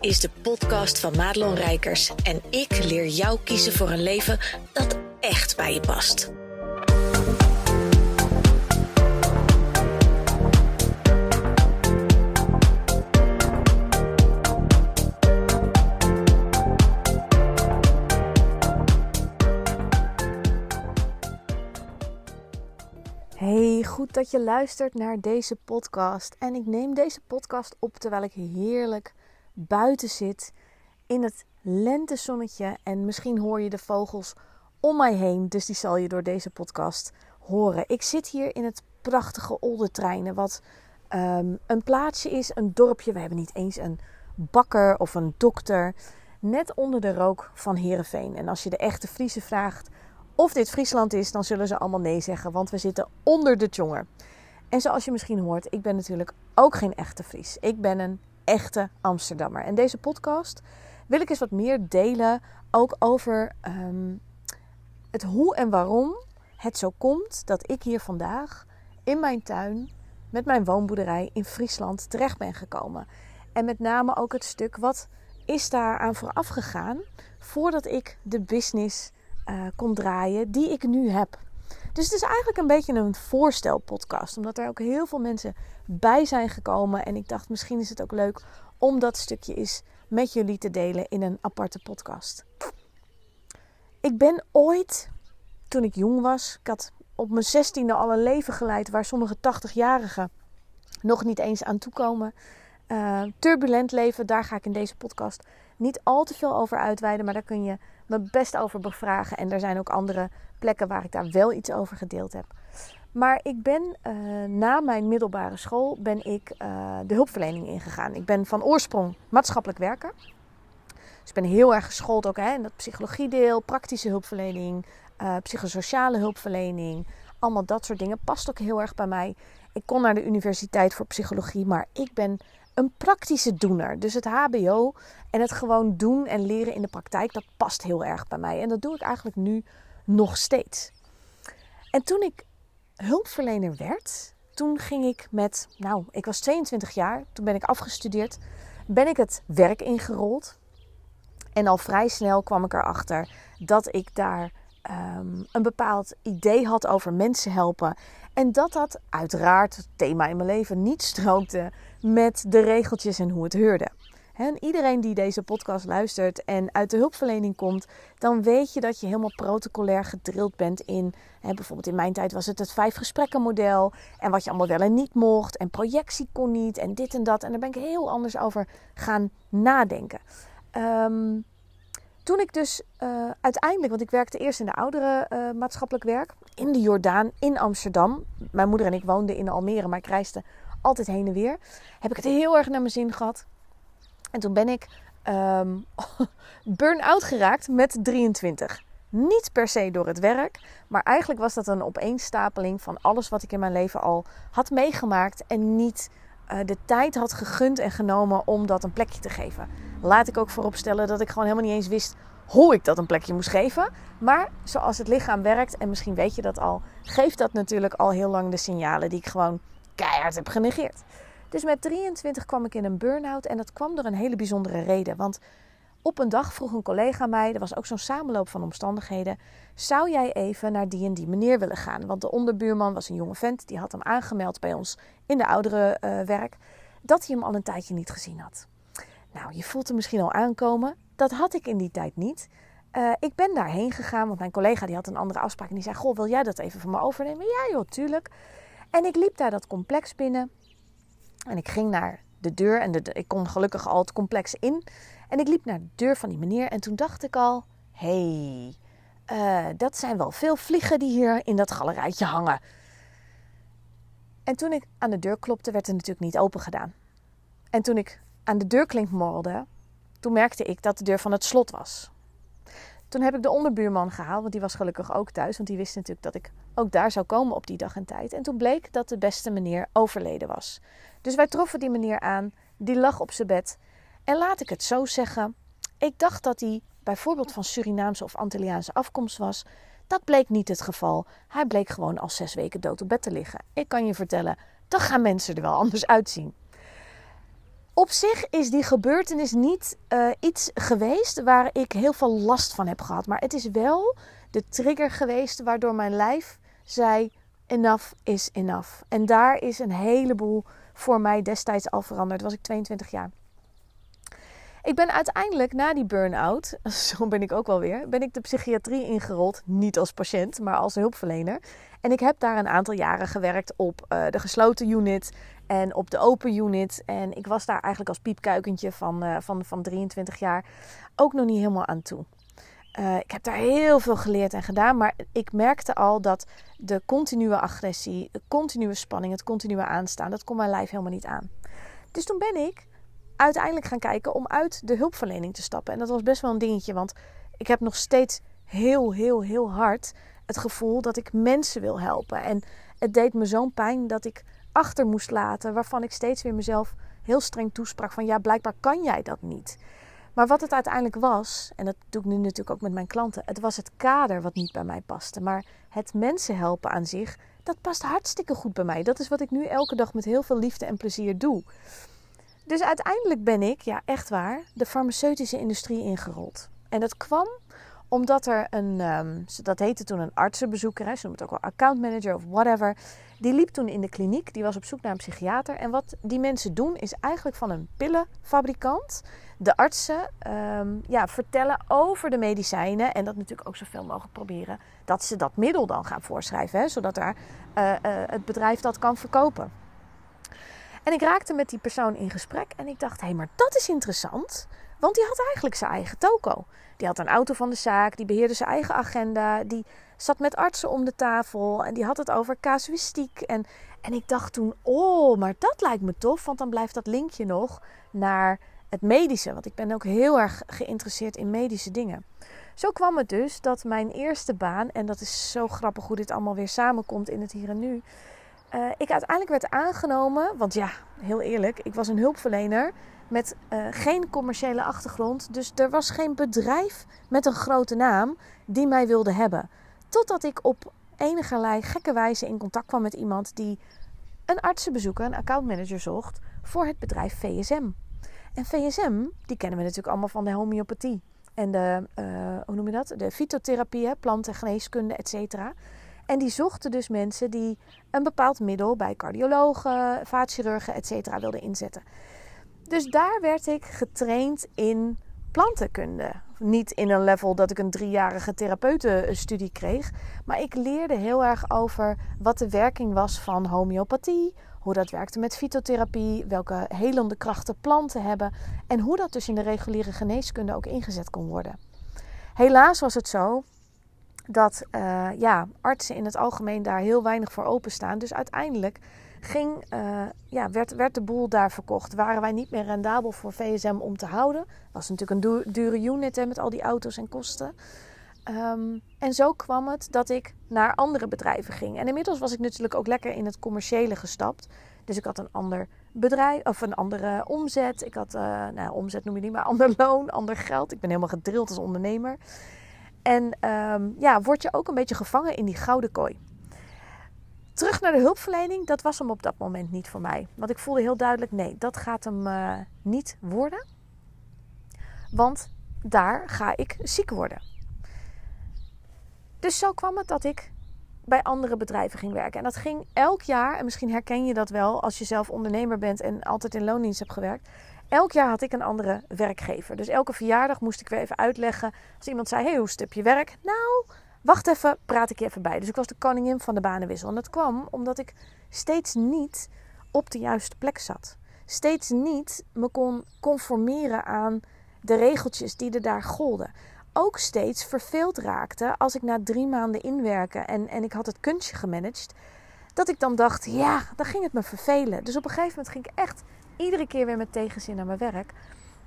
is de podcast van Madelon Rijkers en ik leer jou kiezen voor een leven dat echt bij je past. Hey, goed dat je luistert naar deze podcast. En ik neem deze podcast op terwijl ik heerlijk buiten zit in het lentezonnetje. En misschien hoor je de vogels om mij heen, dus die zal je door deze podcast horen. Ik zit hier in het prachtige Oldertreinen, wat um, een plaatsje is, een dorpje. We hebben niet eens een bakker of een dokter. Net onder de rook van Heerenveen. En als je de echte Friese vraagt of dit Friesland is, dan zullen ze allemaal nee zeggen, want we zitten onder de tjonger. En zoals je misschien hoort, ik ben natuurlijk ook geen echte Fries. Ik ben een echte Amsterdammer. En deze podcast wil ik eens wat meer delen, ook over um, het hoe en waarom het zo komt dat ik hier vandaag in mijn tuin met mijn woonboerderij in Friesland terecht ben gekomen. En met name ook het stuk wat is daar aan vooraf gegaan voordat ik de business uh, kon draaien die ik nu heb. Dus het is eigenlijk een beetje een voorstelpodcast, omdat er ook heel veel mensen bij zijn gekomen. En ik dacht, misschien is het ook leuk om dat stukje eens met jullie te delen in een aparte podcast. Ik ben ooit, toen ik jong was, ik had op mijn zestiende al een leven geleid waar sommige 80-jarigen nog niet eens aan toekomen. Uh, turbulent leven, daar ga ik in deze podcast niet al te veel over uitweiden, maar daar kun je best over bevragen. En er zijn ook andere plekken waar ik daar wel iets over gedeeld heb. Maar ik ben uh, na mijn middelbare school ben ik uh, de hulpverlening ingegaan. Ik ben van oorsprong maatschappelijk werker. Dus ik ben heel erg geschoold ook hè, in dat psychologiedeel, praktische hulpverlening, uh, psychosociale hulpverlening. Allemaal dat soort dingen past ook heel erg bij mij. Ik kon naar de universiteit voor psychologie, maar ik ben een praktische doener. Dus het HBO en het gewoon doen en leren in de praktijk, dat past heel erg bij mij. En dat doe ik eigenlijk nu nog steeds. En toen ik hulpverlener werd, toen ging ik met, nou, ik was 22 jaar, toen ben ik afgestudeerd, ben ik het werk ingerold. En al vrij snel kwam ik erachter dat ik daar um, een bepaald idee had over mensen helpen. En dat dat uiteraard, thema in mijn leven, niet strookte met de regeltjes en hoe het heurde. En iedereen die deze podcast luistert en uit de hulpverlening komt, dan weet je dat je helemaal protocolair gedrild bent in. Hè, bijvoorbeeld in mijn tijd was het het vijf gesprekken model. En wat je allemaal wel en niet mocht. En projectie kon niet. En dit en dat. En daar ben ik heel anders over gaan nadenken. Um, toen ik dus uh, uiteindelijk, want ik werkte eerst in de oudere uh, maatschappelijk werk. In de Jordaan, in Amsterdam. Mijn moeder en ik woonden in Almere, maar ik reisde altijd heen en weer. Heb ik het heel erg naar mijn zin gehad. En toen ben ik um, burn-out geraakt met 23. Niet per se door het werk, maar eigenlijk was dat een opeenstapeling van alles wat ik in mijn leven al had meegemaakt en niet uh, de tijd had gegund en genomen om dat een plekje te geven. Laat ik ook vooropstellen dat ik gewoon helemaal niet eens wist hoe ik dat een plekje moest geven. Maar zoals het lichaam werkt, en misschien weet je dat al, geeft dat natuurlijk al heel lang de signalen die ik gewoon keihard heb genegeerd. Dus met 23 kwam ik in een burn-out en dat kwam door een hele bijzondere reden. Want op een dag vroeg een collega mij, er was ook zo'n samenloop van omstandigheden, zou jij even naar die en die meneer willen gaan? Want de onderbuurman was een jonge vent, die had hem aangemeld bij ons in de oudere uh, werk, dat hij hem al een tijdje niet gezien had. Nou, je voelt hem misschien al aankomen. Dat had ik in die tijd niet. Uh, ik ben daarheen gegaan, want mijn collega die had een andere afspraak en die zei: Goh, wil jij dat even van me overnemen? Ja, joh, tuurlijk. En ik liep daar dat complex binnen. En ik ging naar de deur. En ik kon gelukkig al het complex in. En ik liep naar de deur van die meneer. En toen dacht ik al: hey, uh, dat zijn wel veel vliegen die hier in dat galerijtje hangen. En toen ik aan de deur klopte, werd het natuurlijk niet open gedaan. En toen ik aan de deurklink morrelde, toen merkte ik dat de deur van het slot was. Toen heb ik de onderbuurman gehaald, want die was gelukkig ook thuis. Want die wist natuurlijk dat ik ook daar zou komen op die dag en tijd. En toen bleek dat de beste meneer overleden was. Dus wij troffen die meneer aan, die lag op zijn bed. En laat ik het zo zeggen, ik dacht dat hij bijvoorbeeld van Surinaamse of Antilliaanse afkomst was. Dat bleek niet het geval. Hij bleek gewoon al zes weken dood op bed te liggen. Ik kan je vertellen, dan gaan mensen er wel anders uitzien. Op zich is die gebeurtenis niet uh, iets geweest waar ik heel veel last van heb gehad. Maar het is wel de trigger geweest waardoor mijn lijf zei: enough is enough. En daar is een heleboel voor mij destijds al veranderd. was ik 22 jaar. Ik ben uiteindelijk na die burn-out, zo ben ik ook wel weer, ben ik de psychiatrie ingerold. Niet als patiënt, maar als hulpverlener. En ik heb daar een aantal jaren gewerkt op uh, de gesloten unit en op de open unit. En ik was daar eigenlijk als piepkuikentje van, uh, van, van 23 jaar ook nog niet helemaal aan toe. Uh, ik heb daar heel veel geleerd en gedaan, maar ik merkte al dat de continue agressie, de continue spanning, het continue aanstaan, dat kon mijn lijf helemaal niet aan. Dus toen ben ik uiteindelijk gaan kijken om uit de hulpverlening te stappen. En dat was best wel een dingetje, want ik heb nog steeds heel, heel, heel hard het gevoel dat ik mensen wil helpen. En het deed me zo'n pijn dat ik achter moest laten, waarvan ik steeds weer mezelf heel streng toesprak van ja, blijkbaar kan jij dat niet. Maar wat het uiteindelijk was, en dat doe ik nu natuurlijk ook met mijn klanten, het was het kader wat niet bij mij paste. Maar het mensen helpen aan zich, dat past hartstikke goed bij mij. Dat is wat ik nu elke dag met heel veel liefde en plezier doe. Dus uiteindelijk ben ik, ja echt waar, de farmaceutische industrie ingerold. En dat kwam omdat er een, um, dat heette toen een artsenbezoeker, hè, ze noemen het ook wel accountmanager of whatever. Die liep toen in de kliniek, die was op zoek naar een psychiater. En wat die mensen doen is eigenlijk van een pillenfabrikant de artsen um, ja, vertellen over de medicijnen. En dat natuurlijk ook zoveel mogelijk proberen dat ze dat middel dan gaan voorschrijven. Hè, zodat daar, uh, uh, het bedrijf dat kan verkopen. En ik raakte met die persoon in gesprek en ik dacht, hé, hey, maar dat is interessant. Want die had eigenlijk zijn eigen toko. Die had een auto van de zaak, die beheerde zijn eigen agenda, die zat met artsen om de tafel en die had het over casuïstiek. En, en ik dacht toen, oh, maar dat lijkt me tof, want dan blijft dat linkje nog naar het medische. Want ik ben ook heel erg geïnteresseerd in medische dingen. Zo kwam het dus dat mijn eerste baan, en dat is zo grappig hoe dit allemaal weer samenkomt in het hier en nu. Uh, ik uiteindelijk werd aangenomen, want ja, heel eerlijk, ik was een hulpverlener met uh, geen commerciële achtergrond. Dus er was geen bedrijf met een grote naam die mij wilde hebben. Totdat ik op enige gekke wijze in contact kwam met iemand die een artsenbezoeker, een accountmanager zocht voor het bedrijf VSM. En VSM, die kennen we natuurlijk allemaal van de homeopathie. En de, uh, hoe noem je dat? De fytotherapie, plantengeneeskunde, et. En die zochten dus mensen die een bepaald middel bij cardiologen, vaatchirurgen, et wilden inzetten. Dus daar werd ik getraind in plantenkunde. Niet in een level dat ik een driejarige therapeutenstudie kreeg. Maar ik leerde heel erg over wat de werking was van homeopathie. Hoe dat werkte met fytotherapie. Welke helende krachten planten hebben. En hoe dat dus in de reguliere geneeskunde ook ingezet kon worden. Helaas was het zo dat uh, ja, artsen in het algemeen daar heel weinig voor openstaan. Dus uiteindelijk ging, uh, ja, werd, werd de boel daar verkocht. Waren wij niet meer rendabel voor VSM om te houden. Was natuurlijk een dure unit hè, met al die auto's en kosten. Um, en zo kwam het dat ik naar andere bedrijven ging. En inmiddels was ik natuurlijk ook lekker in het commerciële gestapt. Dus ik had een ander bedrijf of een andere omzet. Ik had, uh, nou, omzet noem je niet, maar ander loon, ander geld. Ik ben helemaal gedrild als ondernemer. En um, ja, word je ook een beetje gevangen in die gouden kooi. Terug naar de hulpverlening, dat was hem op dat moment niet voor mij. Want ik voelde heel duidelijk, nee, dat gaat hem uh, niet worden. Want daar ga ik ziek worden. Dus zo kwam het dat ik bij andere bedrijven ging werken. En dat ging elk jaar, en misschien herken je dat wel als je zelf ondernemer bent en altijd in loondienst hebt gewerkt. Elk jaar had ik een andere werkgever. Dus elke verjaardag moest ik weer even uitleggen. Als iemand zei: Hey, hoe stip je werk? Nou, wacht even, praat ik je even bij. Dus ik was de koningin van de banenwissel. En dat kwam omdat ik steeds niet op de juiste plek zat. Steeds niet me kon conformeren aan de regeltjes die er daar golden. Ook steeds verveeld raakte als ik na drie maanden inwerken en, en ik had het kunstje gemanaged. Dat ik dan dacht, ja, dan ging het me vervelen. Dus op een gegeven moment ging ik echt iedere keer weer met tegenzin naar mijn werk.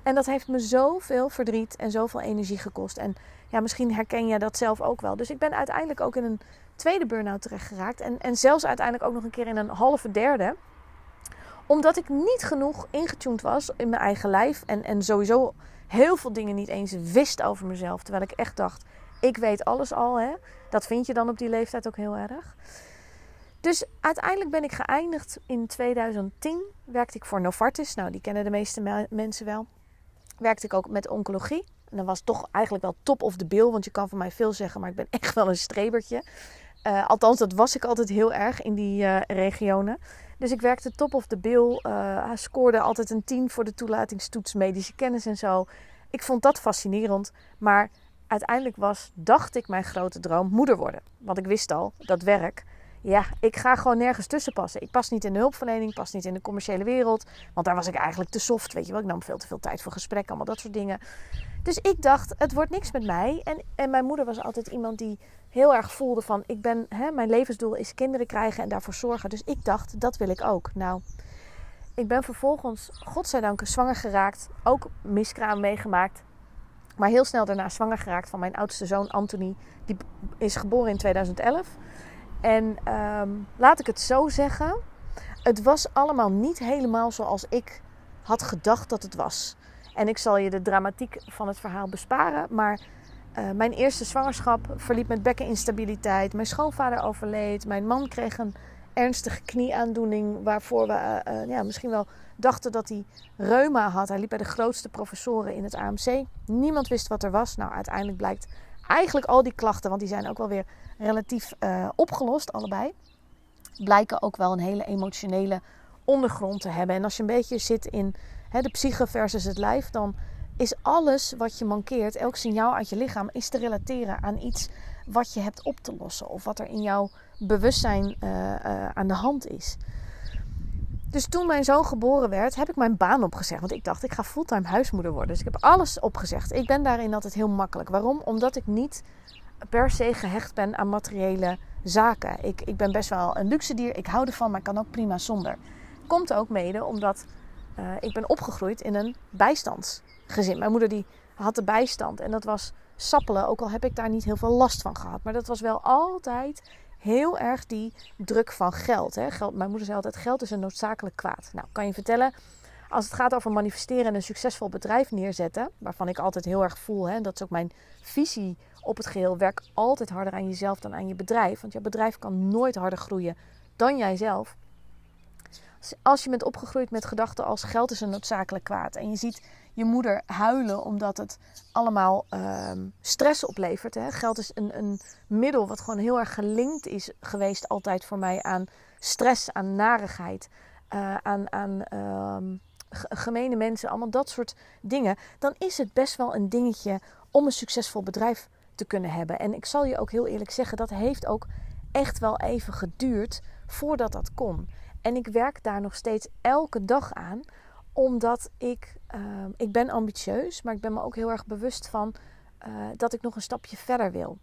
En dat heeft me zoveel verdriet en zoveel energie gekost. En ja, misschien herken je dat zelf ook wel. Dus ik ben uiteindelijk ook in een tweede burn-out terecht geraakt. En, en zelfs uiteindelijk ook nog een keer in een halve derde. Omdat ik niet genoeg ingetuned was in mijn eigen lijf. En, en sowieso heel veel dingen niet eens wist over mezelf. Terwijl ik echt dacht, ik weet alles al. Hè? Dat vind je dan op die leeftijd ook heel erg. Dus uiteindelijk ben ik geëindigd in 2010. Werkte ik voor Novartis. Nou, die kennen de meeste mensen wel. Werkte ik ook met oncologie. En dat was toch eigenlijk wel top of the bill. Want je kan van mij veel zeggen, maar ik ben echt wel een strebertje. Uh, althans, dat was ik altijd heel erg in die uh, regionen. Dus ik werkte top of the bill. Uh, scoorde altijd een 10 voor de toelatingstoets medische kennis en zo. Ik vond dat fascinerend. Maar uiteindelijk was, dacht ik, mijn grote droom moeder worden. Want ik wist al, dat werk, ja, ik ga gewoon nergens tussen passen. Ik pas niet in de hulpverlening, pas niet in de commerciële wereld. Want daar was ik eigenlijk te soft, weet je wel. Ik nam veel te veel tijd voor gesprekken, allemaal dat soort dingen. Dus ik dacht, het wordt niks met mij. En, en mijn moeder was altijd iemand die heel erg voelde van... Ik ben, hè, mijn levensdoel is kinderen krijgen en daarvoor zorgen. Dus ik dacht, dat wil ik ook. Nou, ik ben vervolgens, godzijdank, zwanger geraakt. Ook miskraam meegemaakt. Maar heel snel daarna zwanger geraakt van mijn oudste zoon Anthony. Die is geboren in 2011. En ehm, laat ik het zo zeggen. Het was allemaal niet helemaal zoals ik had gedacht dat het was. En ik zal je de dramatiek van het verhaal besparen. Maar uh, mijn eerste zwangerschap verliep met bekkeninstabiliteit. Mijn schoonvader overleed. Mijn man kreeg een ernstige knieaandoening. Waarvoor we uh, ja, misschien wel dachten dat hij reuma had. Hij liep bij de grootste professoren in het AMC. Niemand wist wat er was. Nou, uiteindelijk blijkt eigenlijk al die klachten, want die zijn ook wel weer relatief uh, opgelost, allebei. Blijken ook wel een hele emotionele ondergrond te hebben. En als je een beetje zit in de psyche versus het lijf, dan is alles wat je mankeert, elk signaal uit je lichaam, is te relateren aan iets wat je hebt op te lossen. Of wat er in jouw bewustzijn uh, uh, aan de hand is. Dus toen mijn zoon geboren werd, heb ik mijn baan opgezegd. Want ik dacht, ik ga fulltime huismoeder worden. Dus ik heb alles opgezegd. Ik ben daarin altijd heel makkelijk. Waarom? Omdat ik niet per se gehecht ben aan materiële zaken. Ik, ik ben best wel een luxe dier. Ik hou ervan, maar ik kan ook prima zonder. Komt ook mede omdat uh, ik ben opgegroeid in een bijstandsgezin. Mijn moeder die had de bijstand. En dat was sappelen. Ook al heb ik daar niet heel veel last van gehad. Maar dat was wel altijd heel erg die druk van geld. Hè. geld mijn moeder zei altijd: geld is een noodzakelijk kwaad. Nou, kan je vertellen, als het gaat over manifesteren en een succesvol bedrijf neerzetten, waarvan ik altijd heel erg voel, hè, dat is ook mijn visie op het geheel, werk altijd harder aan jezelf dan aan je bedrijf. Want je bedrijf kan nooit harder groeien dan jijzelf. Als je bent opgegroeid met gedachten als geld is een noodzakelijk kwaad en je ziet je moeder huilen omdat het allemaal um, stress oplevert. Hè. Geld is een, een middel wat gewoon heel erg gelinkt is geweest altijd voor mij aan stress, aan narigheid, uh, aan, aan um, gemene mensen, allemaal dat soort dingen. Dan is het best wel een dingetje om een succesvol bedrijf te kunnen hebben. En ik zal je ook heel eerlijk zeggen, dat heeft ook echt wel even geduurd voordat dat kon. En ik werk daar nog steeds elke dag aan omdat ik, uh, ik ben ambitieus, maar ik ben me ook heel erg bewust van uh, dat ik nog een stapje verder wil.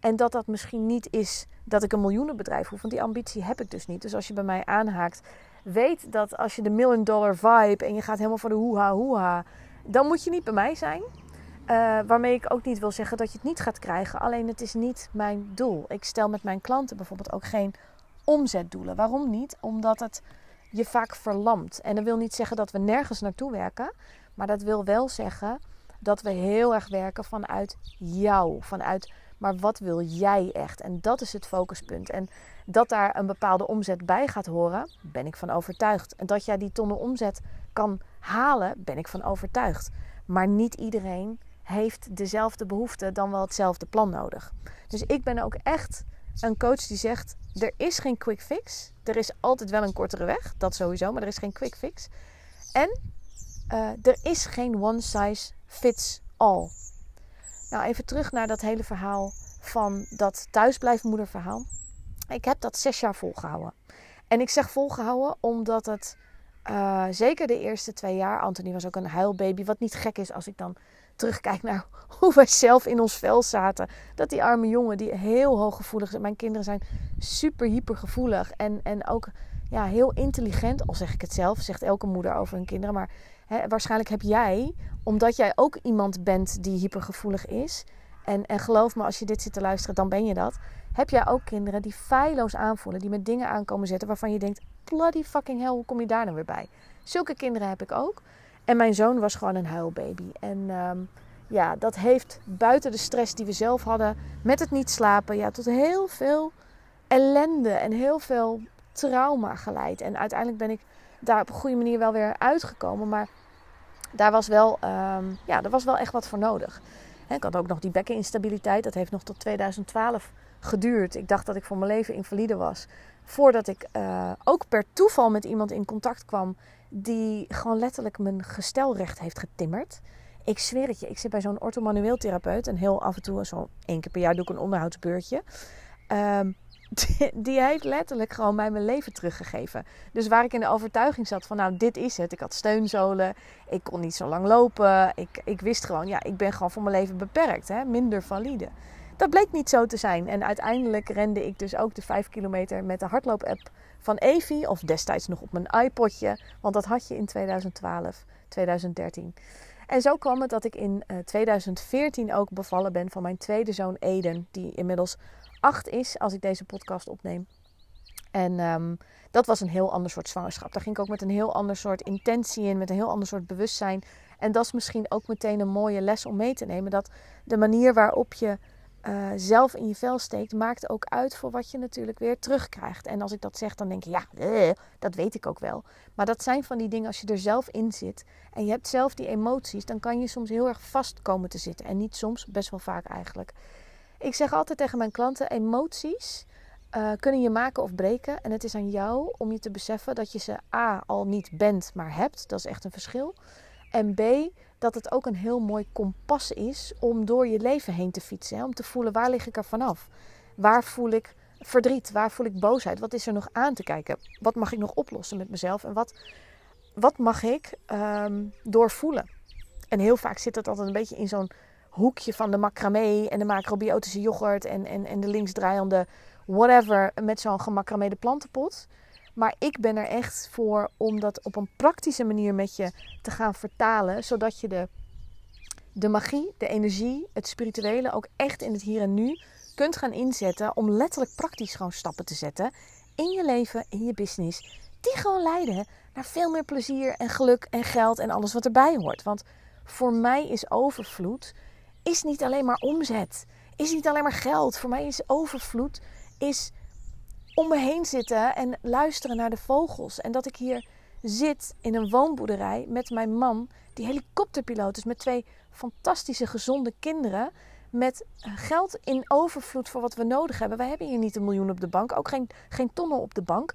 En dat dat misschien niet is dat ik een miljoenenbedrijf hoef, want die ambitie heb ik dus niet. Dus als je bij mij aanhaakt, weet dat als je de million dollar vibe en je gaat helemaal voor de hoeha hoeha, dan moet je niet bij mij zijn. Uh, waarmee ik ook niet wil zeggen dat je het niet gaat krijgen. Alleen het is niet mijn doel. Ik stel met mijn klanten bijvoorbeeld ook geen omzetdoelen. Waarom niet? Omdat het je vaak verlamt. En dat wil niet zeggen dat we nergens naartoe werken, maar dat wil wel zeggen dat we heel erg werken vanuit jou, vanuit maar wat wil jij echt? En dat is het focuspunt. En dat daar een bepaalde omzet bij gaat horen, ben ik van overtuigd. En dat jij die tonnen omzet kan halen, ben ik van overtuigd. Maar niet iedereen heeft dezelfde behoefte dan wel hetzelfde plan nodig. Dus ik ben ook echt een coach die zegt: er is geen quick fix. Er is altijd wel een kortere weg, dat sowieso, maar er is geen quick fix. En uh, er is geen one size fits all. Nou, even terug naar dat hele verhaal van dat thuisblijfmoederverhaal. Ik heb dat zes jaar volgehouden. En ik zeg volgehouden omdat het uh, zeker de eerste twee jaar, Anthony was ook een huilbaby, wat niet gek is als ik dan terugkijk naar hoe wij zelf in ons vel zaten. Dat die arme jongen, die heel hooggevoelig is. Mijn kinderen zijn super hypergevoelig. En, en ook ja, heel intelligent, al zeg ik het zelf. Zegt elke moeder over hun kinderen. Maar hè, waarschijnlijk heb jij, omdat jij ook iemand bent die hypergevoelig is. En, en geloof me, als je dit zit te luisteren, dan ben je dat. Heb jij ook kinderen die feilloos aanvoelen. Die met dingen aankomen zetten waarvan je denkt... Bloody fucking hell, hoe kom je daar nou weer bij? Zulke kinderen heb ik ook. En mijn zoon was gewoon een huilbaby. En um, ja, dat heeft buiten de stress die we zelf hadden met het niet slapen, ja, tot heel veel ellende en heel veel trauma geleid. En uiteindelijk ben ik daar op een goede manier wel weer uitgekomen. Maar daar was wel, ehm, ja, er was wel echt wat voor nodig. ik had ook nog die bekkeninstabiliteit. Dat heeft nog tot 2012 geduurd. Ik dacht dat ik voor mijn leven invalide was. Voordat ik uh, ook per toeval met iemand in contact kwam die gewoon letterlijk mijn gestelrecht heeft getimmerd. Ik zweer het je, ik zit bij zo'n orthomanueel therapeut en heel af en toe, zo één keer per jaar doe ik een onderhoudsbeurtje. Um, die, heeft letterlijk gewoon mij mijn leven teruggegeven. Dus waar ik in de overtuiging zat van nou dit is het. Ik had steunzolen, ik kon niet zo lang lopen. Ik, ik wist gewoon, ja ik ben gewoon voor mijn leven beperkt, hè? minder valide. Dat bleek niet zo te zijn. En uiteindelijk rende ik dus ook de 5 kilometer met de hardloop-app van Evi. Of destijds nog op mijn iPodje. Want dat had je in 2012, 2013. En zo kwam het dat ik in 2014 eh, ook bevallen ben van mijn tweede zoon Eden. Die inmiddels acht is als ik deze podcast opneem. En um, dat was een heel ander soort zwangerschap. Daar ging ik ook met een heel ander soort intentie in, met een heel ander soort bewustzijn. En dat is misschien ook meteen een mooie les om mee te nemen. Dat de manier waarop je uh, zelf in je vel steekt, maakt ook uit voor wat je natuurlijk weer terugkrijgt. En als ik dat zeg, dan denk je, ja, uh, dat weet ik ook wel. Maar dat zijn van die dingen, als je er zelf in zit en je hebt zelf die emoties, dan kan je soms heel erg vast komen te zitten. En niet soms, best wel vaak eigenlijk. Ik zeg altijd tegen mijn klanten: emoties uh, kunnen je maken of breken. En het is aan jou om je te beseffen dat je ze A al niet bent, maar hebt. Dat is echt een verschil. En B, dat het ook een heel mooi kompas is om door je leven heen te fietsen. Om te voelen waar lig ik er vanaf? Waar voel ik verdriet? Waar voel ik boosheid? Wat is er nog aan te kijken? Wat mag ik nog oplossen met mezelf? En wat, wat mag ik um, doorvoelen? En heel vaak zit dat altijd een beetje in zo'n hoekje van de macramé en de macrobiotische yoghurt en, en, en de linksdraaiende whatever met zo'n gemacrameerde plantenpot. Maar ik ben er echt voor om dat op een praktische manier met je te gaan vertalen, zodat je de, de magie, de energie, het spirituele ook echt in het hier en nu kunt gaan inzetten om letterlijk praktisch gewoon stappen te zetten in je leven, in je business, die gewoon leiden naar veel meer plezier en geluk en geld en alles wat erbij hoort. Want voor mij is overvloed is niet alleen maar omzet, is niet alleen maar geld. Voor mij is overvloed is om me heen zitten en luisteren naar de vogels. En dat ik hier zit in een woonboerderij met mijn man, die helikopterpiloot is, met twee fantastische gezonde kinderen. Met geld in overvloed voor wat we nodig hebben. Wij hebben hier niet een miljoen op de bank, ook geen, geen tonnen op de bank.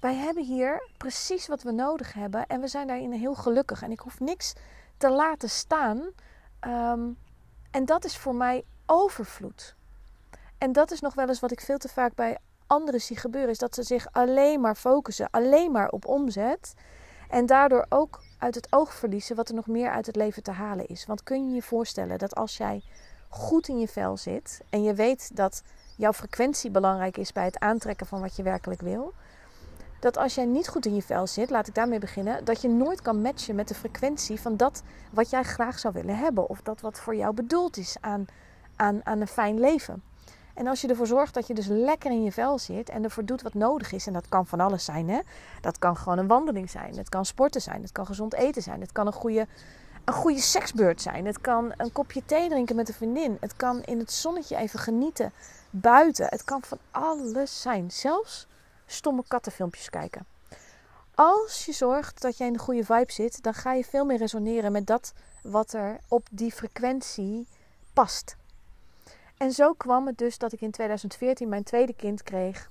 Wij hebben hier precies wat we nodig hebben en we zijn daarin heel gelukkig. En ik hoef niks te laten staan. Ehm, en dat is voor mij overvloed. En dat is nog wel eens wat ik veel te vaak bij anderen zie gebeuren, is dat ze zich alleen maar focussen, alleen maar op omzet. En daardoor ook uit het oog verliezen wat er nog meer uit het leven te halen is. Want kun je je voorstellen dat als jij goed in je vel zit en je weet dat jouw frequentie belangrijk is bij het aantrekken van wat je werkelijk wil, dat als jij niet goed in je vel zit, laat ik daarmee beginnen, dat je nooit kan matchen met de frequentie van dat wat jij graag zou willen hebben. Of dat wat voor jou bedoeld is aan, aan, aan een fijn leven. En als je ervoor zorgt dat je dus lekker in je vel zit en ervoor doet wat nodig is, en dat kan van alles zijn, hè? dat kan gewoon een wandeling zijn, het kan sporten zijn, het kan gezond eten zijn, het kan een goede, een goede seksbeurt zijn, het kan een kopje thee drinken met een vriendin, het kan in het zonnetje even genieten buiten, het kan van alles zijn, zelfs stomme kattenfilmpjes kijken. Als je zorgt dat jij in de goede vibe zit, dan ga je veel meer resoneren met dat wat er op die frequentie past. En zo kwam het dus dat ik in 2014 mijn tweede kind kreeg.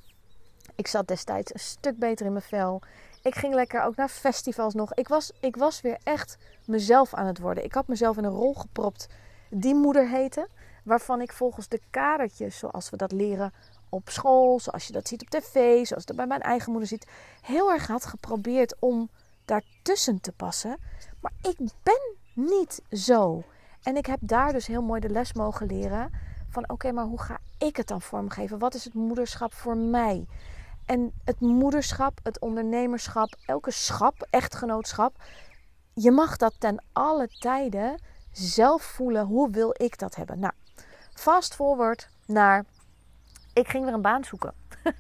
Ik zat destijds een stuk beter in mijn vel. Ik ging lekker ook naar festivals nog. Ik was, ik was weer echt mezelf aan het worden. Ik had mezelf in een rol gepropt die moeder heette. Waarvan ik volgens de kadertjes, zoals we dat leren op school, zoals je dat ziet op tv, zoals dat bij mijn eigen moeder ziet, heel erg had geprobeerd om daartussen te passen. Maar ik ben niet zo. En ik heb daar dus heel mooi de les mogen leren van oké, maar hoe ga ik het dan vormgeven? Wat is het moederschap voor mij? En het moederschap, het ondernemerschap, elke schap, echtgenootschap, je mag dat ten alle tijden zelf voelen. Hoe wil ik dat hebben? Nou, fast forward naar ik ging weer een baan zoeken.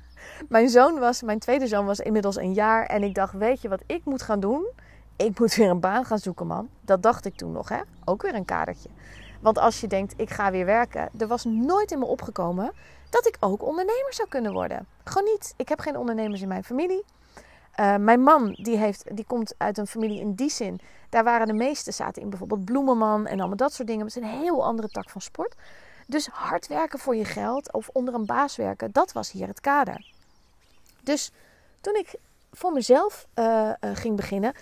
mijn zoon was, mijn tweede zoon was inmiddels een jaar. En ik dacht, weet je wat ik moet gaan doen? Ik moet weer een baan gaan zoeken, man. Dat dacht ik toen nog, hè? Ook weer een kadertje. Want als je denkt, ik ga weer werken. Er was nooit in me opgekomen dat ik ook ondernemer zou kunnen worden. Gewoon niet. Ik heb geen ondernemers in mijn familie. Uh, mijn man die heeft, die komt uit een familie in die zin. Daar waren de meeste zaten in bijvoorbeeld bloemenman en allemaal dat soort dingen. Het is een heel andere tak van sport. Dus hard werken voor je geld of onder een baas werken, dat was hier het kader. Dus toen ik voor mezelf uh, uh, ging beginnen,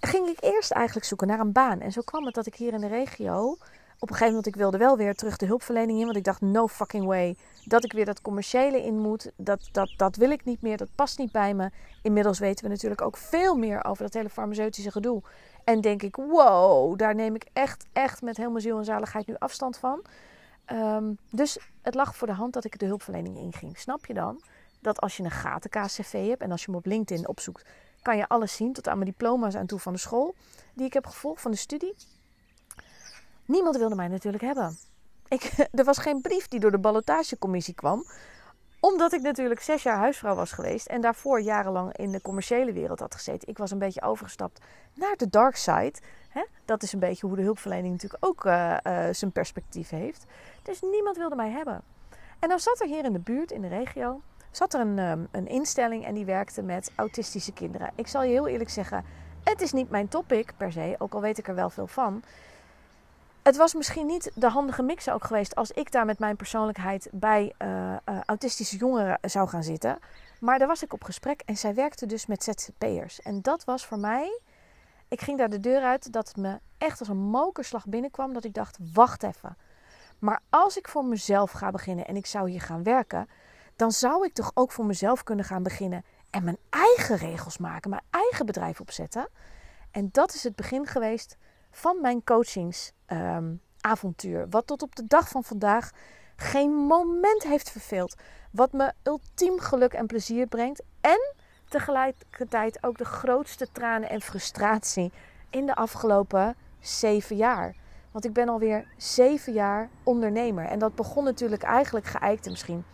ging ik eerst eigenlijk zoeken naar een baan. En zo kwam het dat ik hier in de regio op een gegeven moment, ik wilde wel weer terug de hulpverlening in. Want ik dacht, no fucking way. Dat ik weer dat commerciële in moet. Dat, dat, dat wil ik niet meer. Dat past niet bij me. Inmiddels weten we natuurlijk ook veel meer over dat hele farmaceutische gedoe. En denk ik, wow, daar neem ik echt, echt met helemaal ziel en zaligheid nu afstand van. Um, dus het lag voor de hand dat ik de hulpverlening inging. Snap je dan? Dat als je een gaten KCV hebt en als je hem op LinkedIn opzoekt, kan je alles zien, tot aan mijn diploma's aan toe van de school die ik heb gevolgd, van de studie. Niemand wilde mij natuurlijk hebben. Ik, er was geen brief die door de ballotagecommissie kwam. Omdat ik natuurlijk zes jaar huisvrouw was geweest. En daarvoor jarenlang in de commerciële wereld had gezeten. Ik was een beetje overgestapt naar de dark side. Dat is een beetje hoe de hulpverlening natuurlijk ook uh, uh, zijn perspectief heeft. Dus niemand wilde mij hebben. En dan zat er hier in de buurt, in de regio, zat er een, um, een instelling en die werkte met autistische kinderen. Ik zal je heel eerlijk zeggen, het is niet mijn topic per se, ook al weet ik er wel veel van. Het was misschien niet de handige mix ook geweest als ik daar met mijn persoonlijkheid bij uh, uh, autistische jongeren zou gaan zitten. Maar daar was ik op gesprek en zij werkte dus met ZZP'ers. En dat was voor mij, ik ging daar de deur uit, dat het me echt als een mokerslag binnenkwam. Dat ik dacht, wacht even. Maar als ik voor mezelf ga beginnen en ik zou hier gaan werken, dan zou ik toch ook voor mezelf kunnen gaan beginnen en mijn eigen regels maken, mijn eigen bedrijf opzetten. En dat is het begin geweest van mijn coachingsavontuur. Um, wat tot op de dag van vandaag geen moment heeft verveeld. Wat me ultiem geluk en plezier brengt. En tegelijkertijd ook de grootste tranen en frustratie in de afgelopen zeven jaar. Want ik ben alweer zeven jaar ondernemer. En dat begon natuurlijk eigenlijk geëikt. En misschien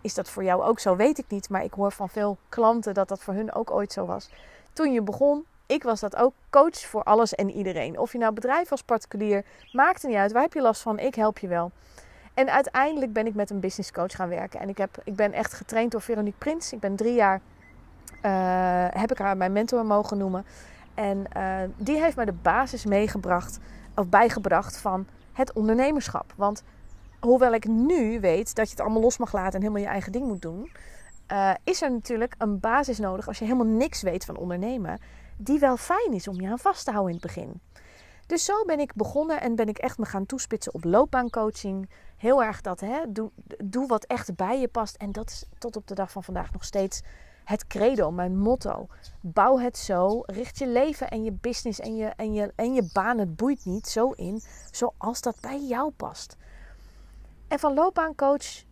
is dat voor jou ook zo, weet ik niet. Maar ik hoor van veel klanten dat dat voor hun ook ooit zo was. Toen je begon, ik was dat ook. Coach voor alles en iedereen. Of je nou bedrijf was particulier, maakt er niet uit. Waar heb je last van? Ik help je wel. En uiteindelijk ben ik met een business coach gaan werken. En ik, heb, ik ben echt getraind door Veronique Prins. Ik ben drie jaar, uh, heb ik haar mijn mentor mogen noemen. En uh, die heeft mij de basis meegebracht, of bijgebracht van het ondernemerschap. Want hoewel ik nu weet dat je het allemaal los mag laten en helemaal je eigen ding moet doen, uh, is er natuurlijk een basis nodig als je helemaal niks weet van ondernemen die wel fijn is om je aan vast te houden in het begin. Dus zo ben ik begonnen en ben ik echt me gaan toespitsen op loopbaancoaching. Heel erg dat, hè, doe, doe wat echt bij je past. En dat is tot op de dag van vandaag nog steeds het credo, mijn motto. Bouw het zo, richt je leven en je business en je, en je, en je baan, het boeit niet, zo in, zoals dat bij jou past. En van loopbaancoach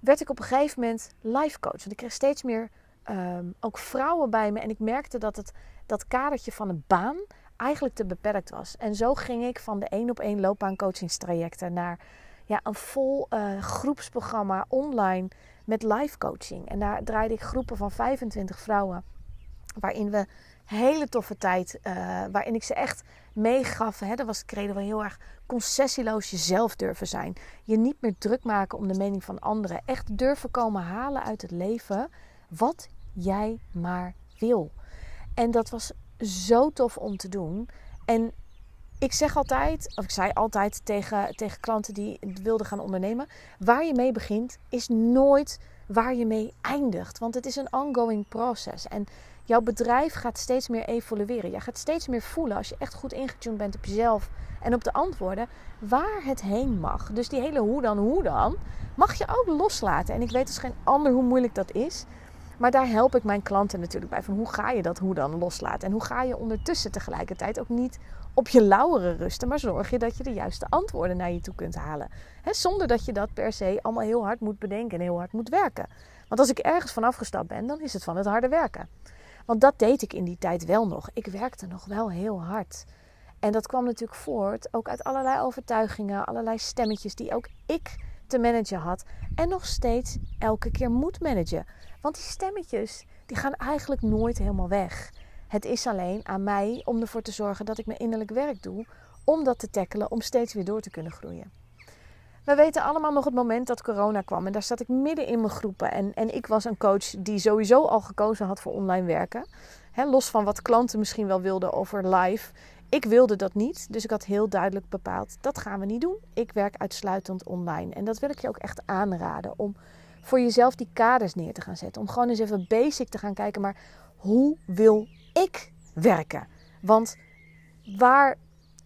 werd ik op een gegeven moment life coach. Want ik kreeg steeds meer um, ook vrouwen bij me en ik merkte dat het dat kadertje van een baan eigenlijk te beperkt was. En zo ging ik van de één op één loopbaancoachingstrajecten naar ja, een vol uh, groepsprogramma online met live coaching. En daar draaide ik groepen van 25 vrouwen. Waarin we hele toffe tijd, uh, waarin ik ze echt meegaf. Hè, dat was credo wel heel erg concessieloos jezelf durven zijn. Je niet meer druk maken om de mening van anderen. Echt durven komen halen uit het leven wat jij maar wil. En dat was zo tof om te doen. En ik zeg altijd, of ik zei altijd tegen, tegen klanten die wilden gaan ondernemen: waar je mee begint, is nooit waar je mee eindigt. Want het is een ongoing proces. En jouw bedrijf gaat steeds meer evolueren. Je gaat steeds meer voelen als je echt goed ingetuned bent op jezelf en op de antwoorden waar het heen mag. Dus die hele hoe dan, hoe dan, mag je ook loslaten. En ik weet als geen ander hoe moeilijk dat is. Maar daar help ik mijn klanten natuurlijk bij. Van hoe ga je dat hoe dan loslaten? En hoe ga je ondertussen tegelijkertijd ook niet op je lauweren rusten. Maar zorg je dat je de juiste antwoorden naar je toe kunt halen. zonder dat je dat per se allemaal heel hard moet bedenken en heel hard moet werken. Want als ik ergens van afgestapt ben, dan is het van het harde werken. Want dat deed ik in die tijd wel nog. Ik werkte nog wel heel hard. En dat kwam natuurlijk voort ook uit allerlei overtuigingen, allerlei stemmetjes die ook ik te managen had. En nog steeds elke keer moet managen. Want die stemmetjes, die gaan eigenlijk nooit helemaal weg. Het is alleen aan mij om ervoor te zorgen dat ik mijn innerlijk werk doe. Om dat te tackelen, om steeds weer door te kunnen groeien. We weten allemaal nog het moment dat corona kwam. En daar zat ik midden in mijn groepen. En, en ik was een coach die sowieso al gekozen had voor online werken. los van wat klanten misschien wel wilden over live. Ik wilde dat niet. Dus ik had heel duidelijk bepaald: dat gaan we niet doen. Ik werk uitsluitend online. En dat wil ik je ook echt aanraden. Om voor jezelf die kaders neer te gaan zetten. Om gewoon eens even basic te gaan kijken. Maar hoe wil ik werken? Want waar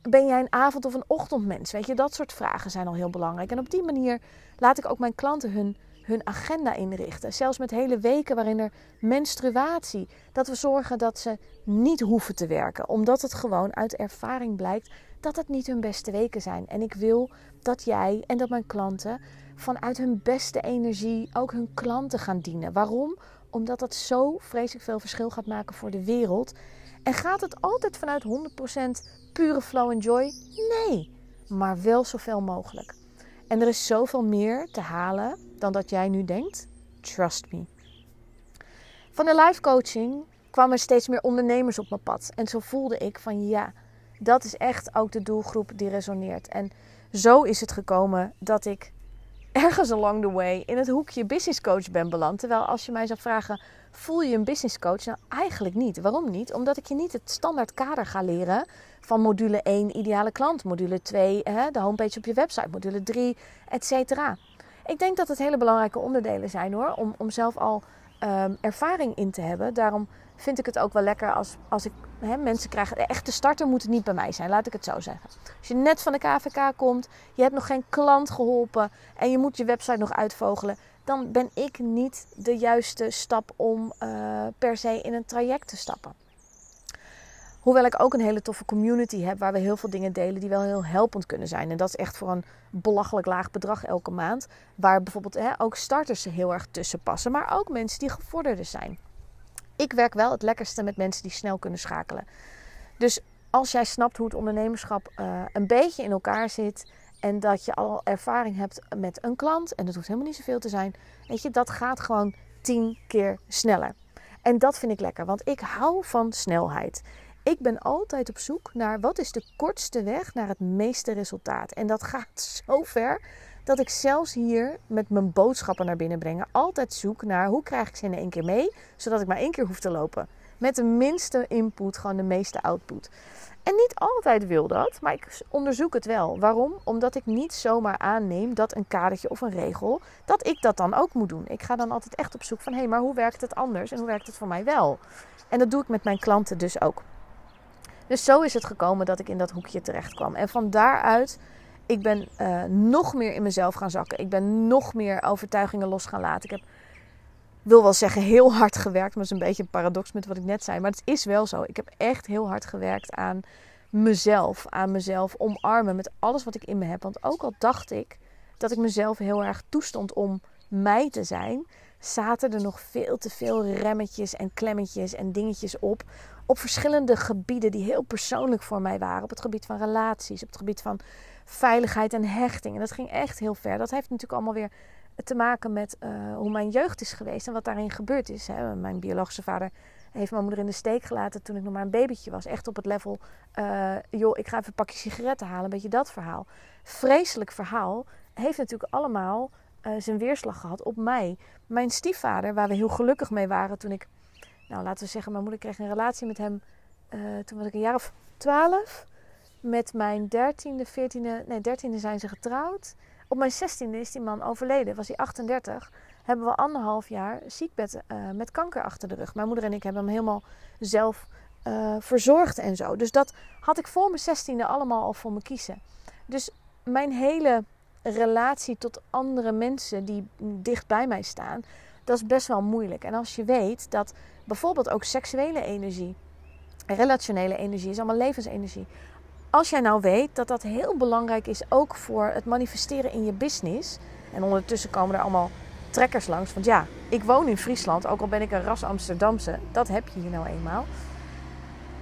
ben jij een avond- of een ochtendmens? Weet je, dat soort vragen zijn al heel belangrijk. En op die manier laat ik ook mijn klanten hun, hun agenda inrichten. Zelfs met hele weken waarin er menstruatie. Dat we zorgen dat ze niet hoeven te werken. Omdat het gewoon uit ervaring blijkt dat het niet hun beste weken zijn. En ik wil dat jij en dat mijn klanten vanuit hun beste energie ook hun klanten gaan dienen. Waarom? Omdat dat zo vreselijk veel verschil gaat maken voor de wereld. En gaat het altijd vanuit 100% pure flow en joy? Nee, maar wel zoveel mogelijk. En er is zoveel meer te halen dan dat jij nu denkt. Trust me. Van de life coaching kwamen steeds meer ondernemers op mijn pad. En zo voelde ik van ja, dat is echt ook de doelgroep die resoneert. En zo is het gekomen dat ik ergens along the way in het hoekje business coach ben beland. Terwijl als je mij zou vragen, voel je een business coach? Nou, eigenlijk niet. Waarom niet? Omdat ik je niet het standaard kader ga leren van module 1, ideale klant, module 2, hè, de homepage op je website, module 3, et cetera. Ik denk dat het hele belangrijke onderdelen zijn hoor, om, om zelf al um, ervaring in te hebben. Daarom vind ik het ook wel lekker als, als ik hè, mensen krijg. De echte starter moet het niet bij mij zijn, laat ik het zo zeggen. Als je net van de KVK komt, je hebt nog geen klant geholpen en je moet je website nog uitvogelen, dan ben ik niet de juiste stap om uh, per se in een traject te stappen. Hoewel ik ook een hele toffe community heb waar we heel veel dingen delen die wel heel helpend kunnen zijn. En dat is echt voor een belachelijk laag bedrag elke maand. Waar bijvoorbeeld hè, ook starters heel erg tussen passen, maar ook mensen die gevorderden zijn. Ik werk wel het lekkerste met mensen die snel kunnen schakelen. Dus als jij snapt hoe het ondernemerschap uh, een beetje in elkaar zit en dat je al ervaring hebt met een klant, en dat hoeft helemaal niet zoveel te zijn, weet je, dat gaat gewoon tien keer sneller. En dat vind ik lekker, want ik hou van snelheid. Ik ben altijd op zoek naar wat is de kortste weg naar het meeste resultaat. En dat gaat zo ver dat ik zelfs hier met mijn boodschappen naar binnen brengen altijd zoek naar hoe krijg ik ze in één keer mee, zodat ik maar één keer hoef te lopen. Met de minste input, gewoon de meeste output. En niet altijd wil dat, maar ik onderzoek het wel. Waarom? Omdat ik niet zomaar aanneem dat een kadertje of een regel, dat ik dat dan ook moet doen. Ik ga dan altijd echt op zoek van, hé, hey, maar hoe werkt het anders en hoe werkt het voor mij wel? En dat doe ik met mijn klanten dus ook. Dus zo is het gekomen dat ik in dat hoekje terecht kwam. En van daaruit, ik ben uh, nog meer in mezelf gaan zakken. Ik ben nog meer overtuigingen los gaan laten. Ik heb, wil wel zeggen, heel hard gewerkt. Maar dat is een beetje een paradox met wat ik net zei. Maar het is wel zo. Ik heb echt heel hard gewerkt aan mezelf. Aan mezelf omarmen met alles wat ik in me heb. Want ook al dacht ik dat ik mezelf heel erg toestond om mij te zijn, zaten er nog veel te veel remmetjes en klemmetjes en dingetjes op op verschillende gebieden die heel persoonlijk voor mij waren. Op het gebied van relaties, op het gebied van veiligheid en hechting. En dat ging echt heel ver. Dat heeft natuurlijk allemaal weer te maken met uh, hoe mijn jeugd is geweest en wat daarin gebeurd is. Hè. Mijn biologische vader heeft mijn moeder in de steek gelaten toen ik nog maar een babytje was. Echt op het level, uh, joh, ik ga even een pakje sigaretten halen. Een beetje dat verhaal. Vreselijk verhaal. Heeft natuurlijk allemaal uh, zijn weerslag gehad op mij. Mijn stiefvader, waar we heel gelukkig mee waren toen ik nou laten we zeggen, mijn moeder kreeg een relatie met hem. Toen was ik een jaar of twaalf. Met mijn dertiende, veertiende, nee dertiende zijn ze getrouwd. Op mijn zestiende is die man overleden, was hij 38. Hebben we anderhalf jaar ziekbed uh, met kanker achter de rug. Mijn moeder en ik hebben hem helemaal zelf uh, verzorgd en zo. Dus dat had ik voor mijn zestiende allemaal al voor me kiezen. Dus mijn hele relatie tot andere mensen die dicht bij mij staan, dat is best wel moeilijk. En als je weet dat bijvoorbeeld ook seksuele energie, relationele energie, is allemaal levensenergie. Als jij nou weet dat dat heel belangrijk is, ook voor het manifesteren in je business. En ondertussen komen er allemaal trekkers langs. Want ja, ik woon in Friesland, ook al ben ik een ras Amsterdamse. Dat heb je hier nou eenmaal.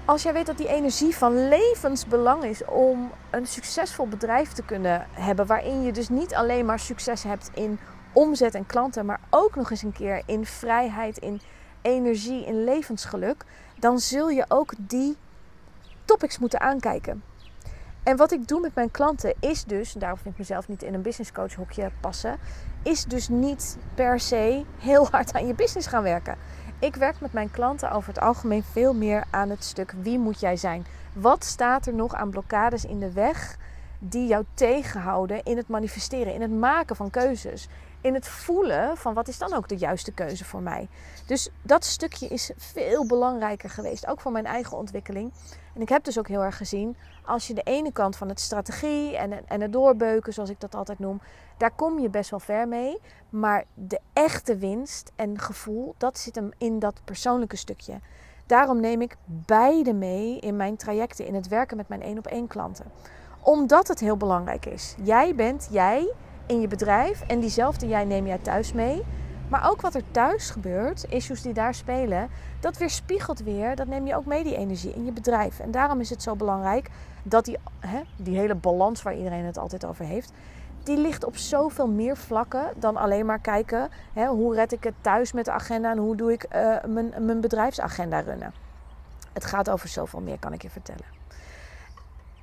Als jij weet dat die energie van levensbelang is om een succesvol bedrijf te kunnen hebben, waarin je dus niet alleen maar succes hebt in omzet en klanten, maar ook nog eens een keer in vrijheid, in energie, in levensgeluk, dan zul je ook die topics moeten aankijken. En wat ik doe met mijn klanten is dus, daarom vind ik mezelf niet in een business coach hokje passen, is dus niet per se heel hard aan je business gaan werken. Ik werk met mijn klanten over het algemeen veel meer aan het stuk wie moet jij zijn? Wat staat er nog aan blokkades in de weg die jou tegenhouden in het manifesteren, in het maken van keuzes, in het voelen van wat is dan ook de juiste keuze voor mij. Dus dat stukje is veel belangrijker geweest, ook voor mijn eigen ontwikkeling. En ik heb dus ook heel erg gezien, als je de ene kant van het strategie en, en het doorbeuken, zoals ik dat altijd noem, daar kom je best wel ver mee. Maar de echte winst en gevoel, dat zit hem in dat persoonlijke stukje. Daarom neem ik beide mee in mijn trajecten, in het werken met mijn één op één klanten. Omdat het heel belangrijk is. Jij bent jij in je bedrijf en diezelfde jij neem jij thuis mee. Maar ook wat er thuis gebeurt, issues die daar spelen, dat weerspiegelt weer, dat neem je ook mee die energie in je bedrijf. En daarom is het zo belangrijk dat die, hè, die hele balans waar iedereen het altijd over heeft, die ligt op zoveel meer vlakken dan alleen maar kijken hè, hoe red ik het thuis met de agenda en hoe doe ik uh, mijn, mijn bedrijfsagenda runnen. Het gaat over zoveel meer, kan ik je vertellen.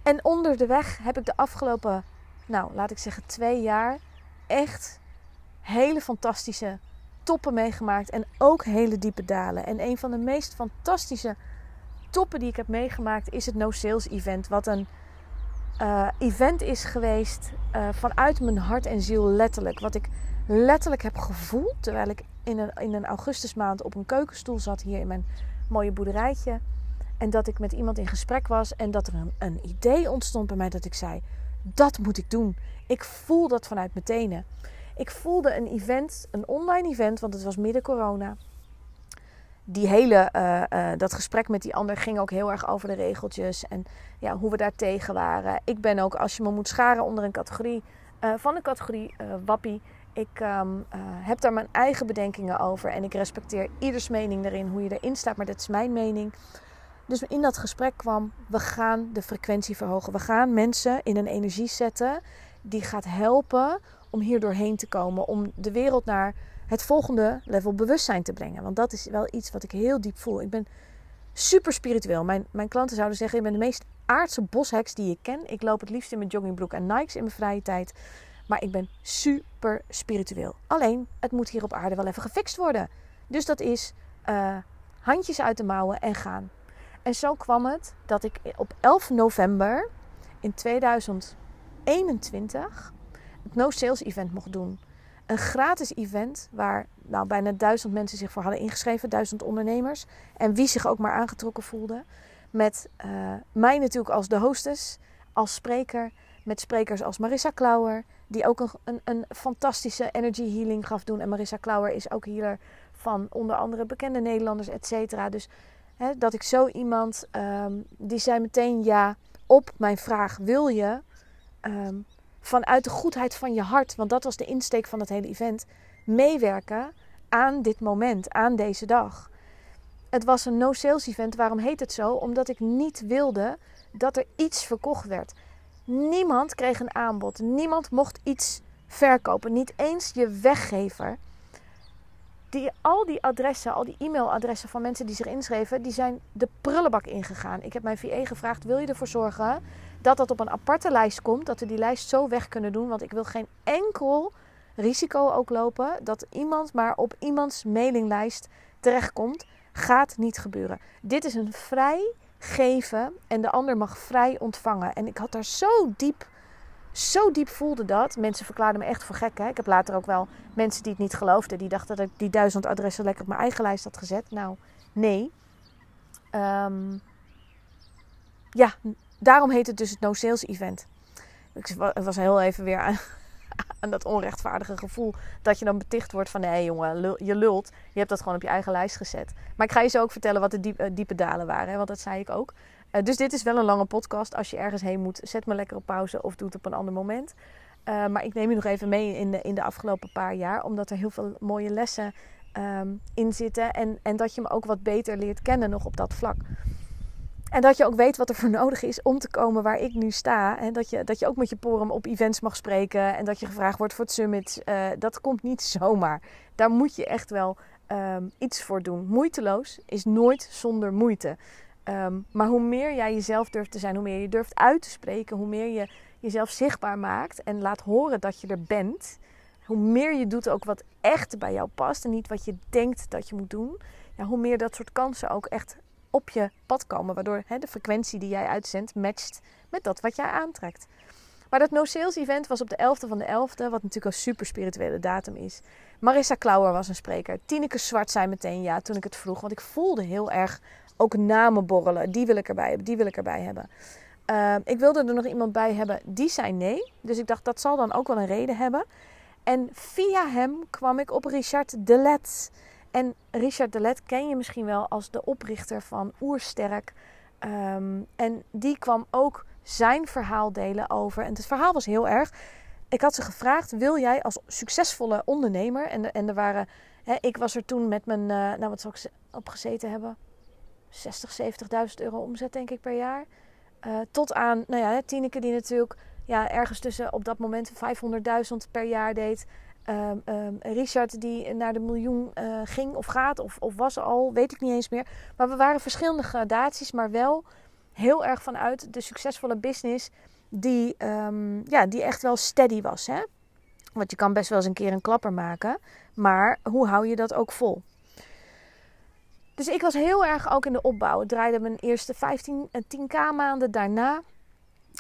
En onder de weg heb ik de afgelopen, nou laat ik zeggen, twee jaar echt hele fantastische toppen meegemaakt en ook hele diepe dalen. En een van de meest fantastische toppen die ik heb meegemaakt is het No Sales Event. Wat een uh, event is geweest uh, vanuit mijn hart en ziel letterlijk. Wat ik letterlijk heb gevoeld terwijl ik in een, in een augustusmaand op een keukenstoel zat hier in mijn mooie boerderijtje. En dat ik met iemand in gesprek was en dat er een, een idee ontstond bij mij dat ik zei: dat moet ik doen. Ik voel dat vanuit mijn tenen. Ik voelde een event, een online event, want het was midden corona. Die hele, uh, uh, dat gesprek met die ander ging ook heel erg over de regeltjes en ja, hoe we daar tegen waren. Ik ben ook, als je me moet scharen onder een categorie, uh, van een categorie wappie. Ik um, heb daar mijn eigen bedenkingen over en ik respecteer ieders mening daarin, hoe je erin staat, maar dat is mijn mening. Dus in dat gesprek kwam, we gaan de frequentie verhogen. We gaan mensen in een energie zetten die gaat helpen om hier doorheen te komen. Om de wereld naar het volgende level bewustzijn te brengen. Want dat is wel iets wat ik heel diep voel. Ik ben super spiritueel. Mijn, mijn klanten zouden zeggen: Ik ben de meest aardse bosheks die ik ken. Ik loop het liefst in mijn joggingbroek en Nikes in mijn vrije tijd. Maar ik ben super spiritueel. Alleen, het moet hier op aarde wel even gefixt worden. Dus dat is uh, handjes uit de mouwen en gaan. En zo kwam het dat ik op 11 november in 2021 het No Sales Event mocht doen. Een gratis event waar nou, bijna duizend mensen zich voor hadden ingeschreven, duizend ondernemers. En wie zich ook maar aangetrokken voelde. Met uh, mij natuurlijk als de hostess, als spreker. Met sprekers als Marissa Klauwer, die ook een, een, fantastische energy healing gaf doen. En Marissa Klauwer is ook healer van onder andere bekende Nederlanders, et cetera. Dus hè, dat ik zo iemand, um, die zei meteen ja op mijn vraag: wil je um, vanuit de goedheid van je hart, want dat was de insteek van het hele event, meewerken aan dit moment, aan deze dag. Het was een no-sales event. Waarom heet het zo? Omdat ik niet wilde dat er iets verkocht werd. Niemand kreeg een aanbod. Niemand mocht iets verkopen. Niet eens je weggever. Die, al die adressen, al die e-mailadressen van mensen die zich inschreven, die zijn de prullenbak ingegaan. Ik heb mijn VE gevraagd: wil je ervoor zorgen dat dat op een aparte lijst komt. Dat we die lijst zo weg kunnen doen. Want ik wil geen enkel risico ook lopen dat iemand maar op iemands mailinglijst terechtkomt. Gaat niet gebeuren. Dit is een vrij geven en de ander mag vrij ontvangen. En ik had daar zo diep, zo diep voelde dat. Mensen verklaarden me echt voor gek. Hè? Ik heb later ook wel mensen die het niet geloofden. Die dachten dat ik die duizend adressen lekker op mijn eigen lijst had gezet. Nou, nee. Um, ja, daarom heet het dus het No Sales Event. Ik was heel even weer aan, dat onrechtvaardige gevoel dat je dan beticht wordt van... nee jongen, je lult. Je hebt dat gewoon op je eigen lijst gezet. Maar ik ga je zo ook vertellen wat de diep, diepe dalen waren. Hè, want dat zei ik ook. Uh, dus dit is wel een lange podcast. Als je ergens heen moet, zet me lekker op pauze of doe het op een ander moment. Uh, maar ik neem je nog even mee in de, in de afgelopen paar jaar. Omdat er heel veel mooie lessen um, in zitten. En, en dat je me ook wat beter leert kennen nog op dat vlak. En dat je ook weet wat er voor nodig is om te komen waar ik nu sta. En dat je, dat je ook met je porum op events mag spreken. En dat je gevraagd wordt voor het summit. Uh, dat komt niet zomaar. Daar moet je echt wel um, iets voor doen. Moeiteloos is nooit zonder moeite. Ehm, maar hoe meer jij jezelf durft te zijn, hoe meer je durft uit te spreken, hoe meer je jezelf zichtbaar maakt en laat horen dat je er bent, hoe meer je doet ook wat echt bij jou past en niet wat je denkt dat je moet doen, ja, hoe meer dat soort kansen ook echt op je pad komen. Waardoor hè, de frequentie die jij uitzendt matcht met dat wat jij aantrekt. Maar dat No Sales Event was op de 11e van de 11e, wat natuurlijk een super spirituele datum is. Marissa Klauwer was een spreker. Tineke Zwart zei meteen ja toen ik het vroeg. Want ik voelde heel erg ook namen borrelen. Die wil ik erbij hebben, die wil ik erbij hebben. Ehm, ik wilde er nog iemand bij hebben, die zei nee. Dus ik dacht dat zal dan ook wel een reden hebben. En via hem kwam ik op Richard Delet. En Richard Delet ken je misschien wel als de oprichter van Oersterk. Um, en die kwam ook zijn verhaal delen over. En het verhaal was heel erg. Ik had ze gevraagd: wil jij als succesvolle ondernemer? En, en er waren, hè, ik was er toen met mijn, uh, nou wat zou ik opgezeten hebben? 60, 70.000 euro omzet, denk ik, per jaar. Uh, tot aan, nou ja, Tineke die natuurlijk ja, ergens tussen op dat moment 500.000 per jaar deed. Um, Richard die naar de miljoen uh, ging of gaat of, of was al, weet ik niet eens meer. Maar we waren verschillende gradaties, maar wel heel erg vanuit de succesvolle business die, um, ja, die echt wel steady was. Hè? Want je kan best wel eens een keer een klapper maken, maar hoe hou je dat ook vol? Dus ik was heel erg ook in de opbouw. Ik draaide mijn eerste 15 en 10k maanden daarna.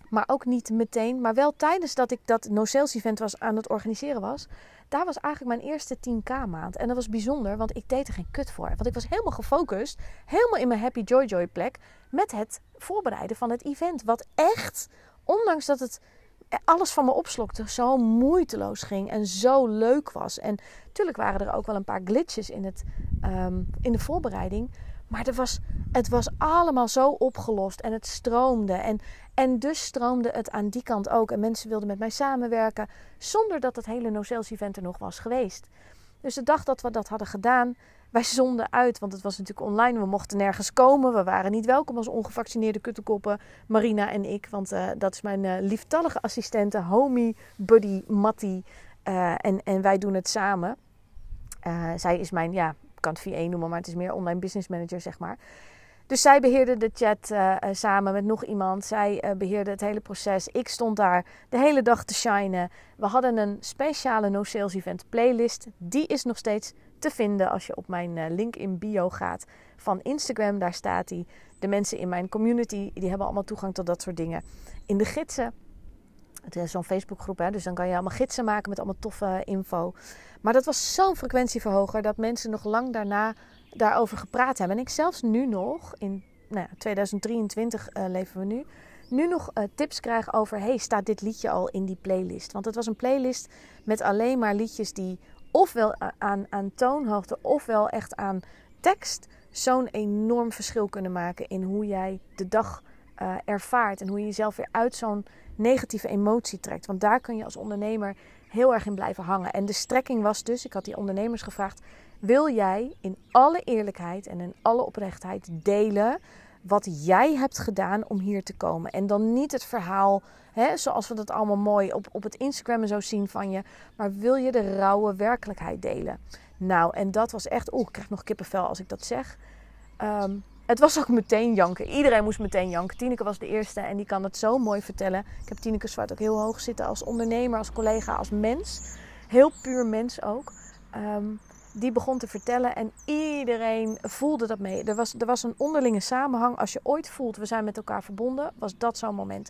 Maar ook niet meteen. Maar wel tijdens dat ik dat no sales event was aan het organiseren was. Daar was eigenlijk mijn eerste 10k maand. En dat was bijzonder, want ik deed er geen kut voor. Want ik was helemaal gefocust. Helemaal in mijn happy joy joy plek. Met het voorbereiden van het event. Wat echt, ondanks dat het alles van me opslokte, zo moeiteloos ging en zo leuk was. En natuurlijk waren er ook wel een paar glitches in, het, um, in de voorbereiding. Maar er was, het was allemaal zo opgelost en het stroomde. En, en dus stroomde het aan die kant ook. En mensen wilden met mij samenwerken zonder dat het hele no-sales event er nog was geweest. Dus de dag dat we dat hadden gedaan, wij zonden uit, want het was natuurlijk online. We mochten nergens komen. We waren niet welkom als ongevaccineerde kuttenkoppen, Marina en ik. Want uh, dat is mijn uh, lieftallige assistente, homie, buddy, Mattie. Uh, en, en wij doen het samen. zij is mijn, ja, ik kan het VA noemen, maar het is meer online business manager, zeg maar. Dus zij beheerde de chat uh, samen met nog iemand. Zij uh, beheerde het hele proces. Ik stond daar de hele dag te shinen. We hadden een speciale no sales event playlist. Die is nog steeds te vinden als je op mijn link in bio gaat van Instagram. Daar staat die. De mensen in mijn community die hebben allemaal toegang tot dat soort dingen. In de gidsen. Het is zo'n Facebookgroep, hè, dus dan kan je allemaal gidsen maken met allemaal toffe info. Maar dat was zo'n frequentieverhoger dat mensen nog lang daarna daarover gepraat hebben. En ik zelfs nu nog, in nou ja, 2023 uh, leven we nu, nu nog uh, tips krijg over: hey, staat dit liedje al in die playlist? Want het was een playlist met alleen maar liedjes die ofwel aan, aan toonhoogte ofwel echt aan tekst zo'n enorm verschil kunnen maken in hoe jij de dag uh, ervaart en hoe je jezelf weer uit zo'n negatieve emotie trekt. Want daar kun je als ondernemer heel erg in blijven hangen. En de strekking was dus, ik had die ondernemers gevraagd: wil jij in alle eerlijkheid en in alle oprechtheid delen wat jij hebt gedaan om hier te komen? En dan niet het verhaal, hè, zoals we dat allemaal mooi op, op het Instagram en zo zien van je, maar wil je de rauwe werkelijkheid delen? Nou, en dat was echt, oeh, ik krijg nog kippenvel als ik dat zeg. Um, het was ook meteen janken. Iedereen moest meteen janken. Tineke was de eerste en die kan het zo mooi vertellen. Ik heb Tineke Zwart ook heel hoog zitten als ondernemer, als collega, als mens. Heel puur mens ook. Um, die begon te vertellen en iedereen voelde dat mee. Er was, er was een onderlinge samenhang. Als je ooit voelt, we zijn met elkaar verbonden, was dat zo'n moment.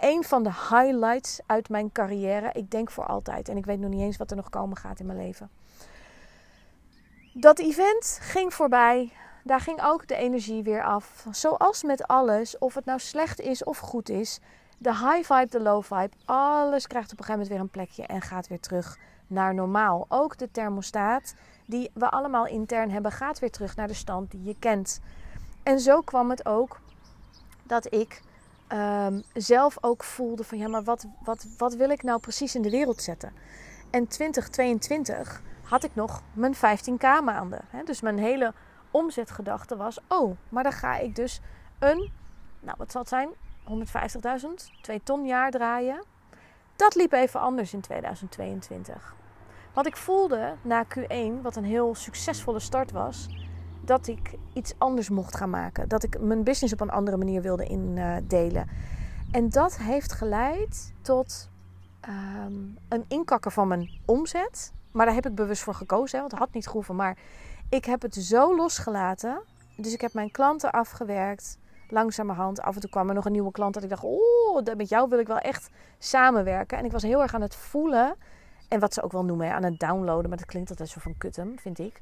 Een van de highlights uit mijn carrière. Ik denk voor altijd. En ik weet nog niet eens wat er nog komen gaat in mijn leven. Dat event ging voorbij. Daar ging ook de energie weer af. Zoals met alles, of het nou slecht is of goed is. De high vibe, de low vibe. Alles krijgt op een gegeven moment weer een plekje en gaat weer terug naar normaal. Ook de thermostaat die we allemaal intern hebben, gaat weer terug naar de stand die je kent. En zo kwam het ook dat ik um, zelf ook voelde van ja, maar wat, wat, wat wil ik nou precies in de wereld zetten? En 2022 had ik nog mijn 15k maanden. Hè? Dus mijn hele omzetgedachte was, oh, maar dan ga ik dus een, nou wat zal het zijn, 150.000, 2 ton jaar draaien. Dat liep even anders in 2022. Want ik voelde na Q1, wat een heel succesvolle start was, dat ik iets anders mocht gaan maken. Dat ik mijn business op een andere manier wilde indelen. En dat heeft geleid tot ehm, een inkakken van mijn omzet. Maar daar heb ik bewust voor gekozen, hè, want het had niet gehoeven. Maar ik heb het zo losgelaten. Dus ik heb mijn klanten afgewerkt. Langzamerhand. Af en toe kwam er nog een nieuwe klant dat ik dacht: Oh, met jou wil ik wel echt samenwerken. En ik was heel erg aan het voelen. En wat ze ook wel noemen, aan het downloaden. Maar dat klinkt altijd zo van kutem, vind ik.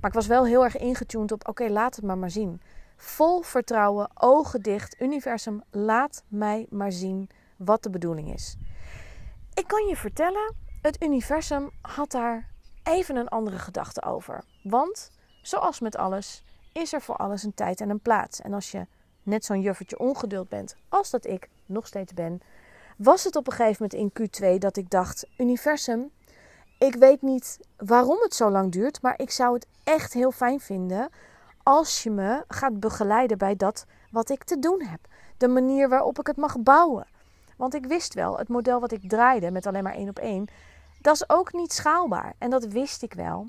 Maar ik was wel heel erg ingetuned op: Oké, laat het maar maar zien. Vol vertrouwen, ogen dicht. Universum, laat mij maar zien wat de bedoeling is. Ik kan je vertellen, het universum had daar even een andere gedachte over. Want, zoals met alles, is er voor alles een tijd en een plaats. En als je net zo'n juffertje ongeduld bent, als dat ik nog steeds ben, was het op een gegeven moment in Q2 dat ik dacht: Universum, ik weet niet waarom het zo lang duurt, maar ik zou het echt heel fijn vinden als je me gaat begeleiden bij dat wat ik te doen heb. De manier waarop ik het mag bouwen. Want ik wist wel, het model wat ik draaide met alleen maar één op één, dat is ook niet schaalbaar. En dat wist ik wel.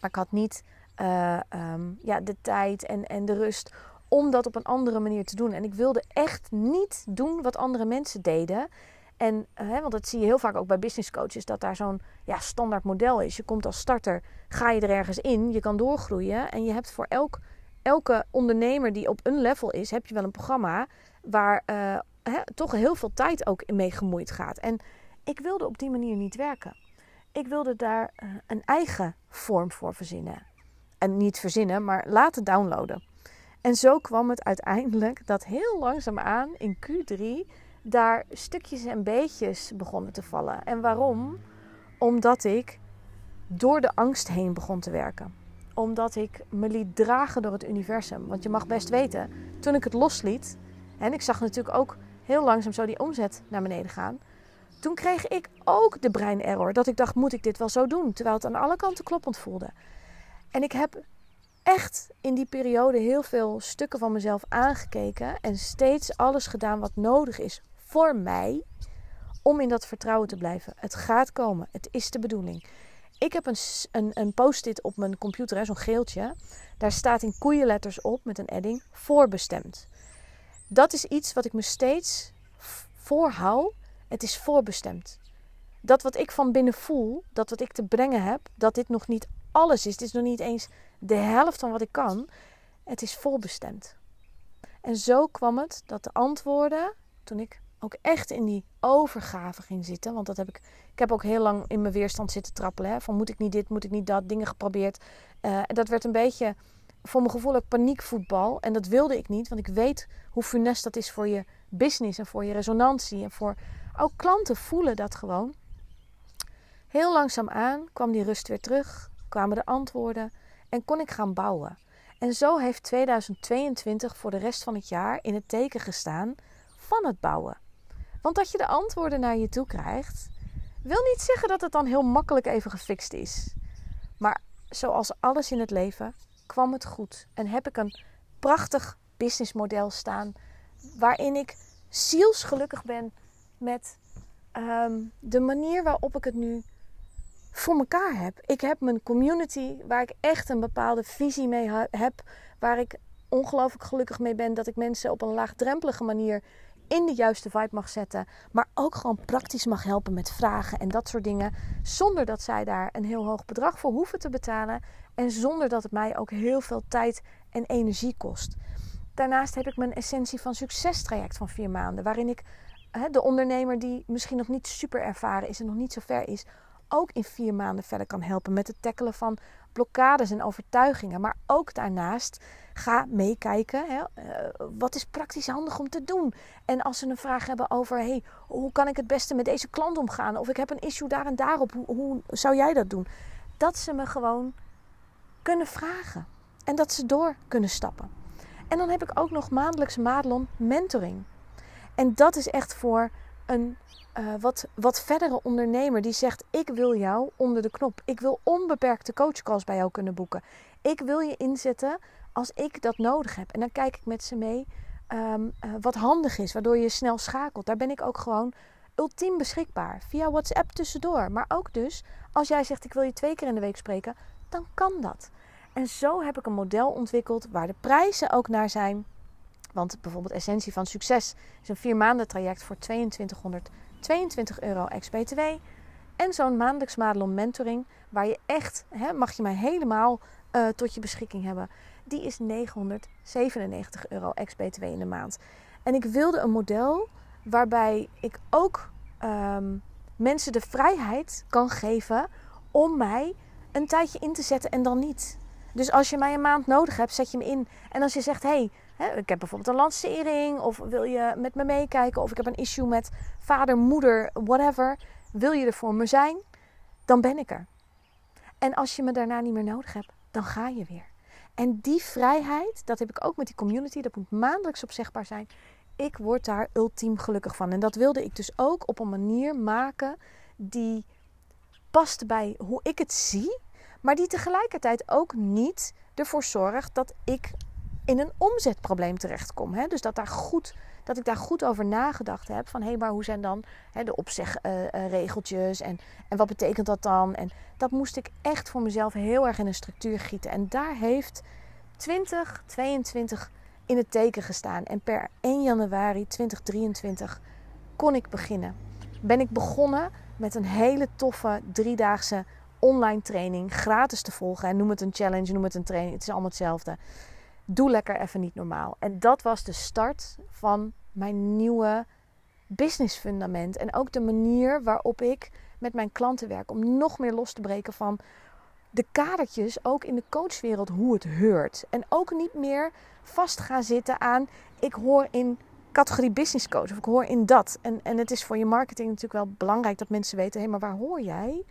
Maar ik had niet uh, um, ja, de tijd en, en de rust om dat op een andere manier te doen. En ik wilde echt niet doen wat andere mensen deden. En, hè, want dat zie je heel vaak ook bij business coaches, dat daar zo'n ja, standaard model is. Je komt als starter, ga je er ergens in, je kan doorgroeien. En je hebt voor elk, elke ondernemer die op een level is, heb je wel een programma waar uh, hè, toch heel veel tijd ook mee gemoeid gaat. En ik wilde op die manier niet werken. Ik wilde daar uh, een eigen vorm voor verzinnen. En niet verzinnen, maar laten downloaden. En zo kwam het uiteindelijk dat heel langzaamaan in Q3 daar stukjes en beetjes begonnen te vallen. En waarom? Omdat ik door de angst heen begon te werken. Omdat ik me liet dragen door het universum. Want je mag best weten, toen ik het losliet, en ik zag natuurlijk ook heel langzaam zo die omzet naar beneden gaan. Toen kreeg ik ook de brein-error. Dat ik dacht, moet ik dit wel zo doen? Terwijl het aan alle kanten kloppend voelde. En ik heb echt in die periode heel veel stukken van mezelf aangekeken. En steeds alles gedaan wat nodig is voor mij om in dat vertrouwen te blijven. Het gaat komen. Het is de bedoeling. Ik heb een, een, een post-it op mijn computer, zo'n geeltje. Daar staat in koeienletters op met een edding voorbestemd. Dat is iets wat ik me steeds voorhoud. Het is voorbestemd. Dat wat ik van binnen voel, dat wat ik te brengen heb, dat dit nog niet alles is. Het is nog niet eens de helft van wat ik kan. Het is voorbestemd. En zo kwam het dat de antwoorden, toen ik ook echt in die overgave ging zitten. Want dat heb ik, ik heb ook heel lang in mijn weerstand zitten trappelen. Hè, van moet ik niet dit, moet ik niet dat, dingen geprobeerd. En dat werd een beetje, voor mijn gevoel ook paniekvoetbal. En dat wilde ik niet, want ik weet hoe funest dat is voor je business en voor je resonantie. En voor ook klanten voelen dat gewoon. Heel langzaam aan kwam die rust weer terug, kwamen de antwoorden en kon ik gaan bouwen. En zo heeft 2022 voor de rest van het jaar in het teken gestaan van het bouwen. Want dat je de antwoorden naar je toe krijgt, wil niet zeggen dat het dan heel makkelijk even gefixt is. Maar zoals alles in het leven kwam het goed en heb ik een prachtig businessmodel staan waarin ik zielsgelukkig ben met um, de manier waarop ik het nu voor elkaar heb. Ik heb mijn community waar ik echt een bepaalde visie mee heb, waar ik ongelooflijk gelukkig mee ben dat ik mensen op een laagdrempelige manier in de juiste vibe mag zetten, maar ook gewoon praktisch mag helpen met vragen en dat soort dingen, zonder dat zij daar een heel hoog bedrag voor hoeven te betalen en zonder dat het mij ook heel veel tijd en energie kost. Daarnaast heb ik mijn essentie van succestraject van vier maanden, waarin ik de ondernemer die misschien nog niet super ervaren is en nog niet zo ver is, ook in vier maanden verder kan helpen met het tackelen van blokkades en overtuigingen. Maar ook daarnaast ga meekijken. Hè, uh, wat is praktisch handig om te doen? En als ze een vraag hebben over hey, hoe kan ik het beste met deze klant omgaan? Of ik heb een issue daar en daarop. Hoe, hoe zou jij dat doen? Dat ze me gewoon kunnen vragen. En dat ze door kunnen stappen. En dan heb ik ook nog maandelijks Madelon mentoring. En dat is echt voor een uh, wat, wat verdere ondernemer die zegt: Ik wil jou onder de knop. Ik wil onbeperkte coachcalls bij jou kunnen boeken. Ik wil je inzetten als ik dat nodig heb. En dan kijk ik met ze mee um, uh, wat handig is, waardoor je snel schakelt. Daar ben ik ook gewoon ultiem beschikbaar. Via WhatsApp tussendoor. Maar ook dus, als jij zegt: Ik wil je twee keer in de week spreken, dan kan dat. En zo heb ik een model ontwikkeld waar de prijzen ook naar zijn. Want bijvoorbeeld Essentie van Succes is een vier maanden traject voor 2222 euro ex-BTW. En zo'n maandelijks Madelon mentoring, waar je echt, hè, mag je mij helemaal uh, tot je beschikking hebben. Die is 997 euro ex-BTW in de maand. En ik wilde een model waarbij ik ook um, mensen de vrijheid kan geven om mij een tijdje in te zetten en dan niet. Dus als je mij een maand nodig hebt, zet je me in. En als je zegt, hé, hey, ik heb bijvoorbeeld een lancering, of wil je met me meekijken, of ik heb een issue met vader, moeder, whatever, wil je er voor me zijn, dan ben ik er. En als je me daarna niet meer nodig hebt, dan ga je weer. En die vrijheid, dat heb ik ook met die community, dat moet maandelijks opzegbaar zijn. Ik word daar ultiem gelukkig van. En dat wilde ik dus ook op een manier maken die past bij hoe ik het zie, maar die tegelijkertijd ook niet ervoor zorgt dat ik in een omzetprobleem terechtkom. Hè? Dus dat, daar goed, dat ik daar goed over nagedacht heb. Van hé, hey, maar hoe zijn dan hè, de opzegregeltjes uh, uh, en, en wat betekent dat dan? En dat moest ik echt voor mezelf heel erg in een structuur gieten. En daar heeft 2022 in het teken gestaan. En per 1 januari 2023 kon ik beginnen. Ben ik begonnen met een hele toffe driedaagse online training gratis te volgen. En noem het een challenge, noem het een training. Het is allemaal hetzelfde. Doe lekker even niet normaal. En dat was de start van mijn nieuwe business fundament. En ook de manier waarop ik met mijn klanten werk. Om nog meer los te breken van de kadertjes, ook in de coachwereld, hoe het heurt. En ook niet meer vast gaan zitten aan ik hoor in categorie business coach of ik hoor in dat. En, en het is voor je marketing natuurlijk wel belangrijk dat mensen weten: hé, hey, maar waar hoor jij?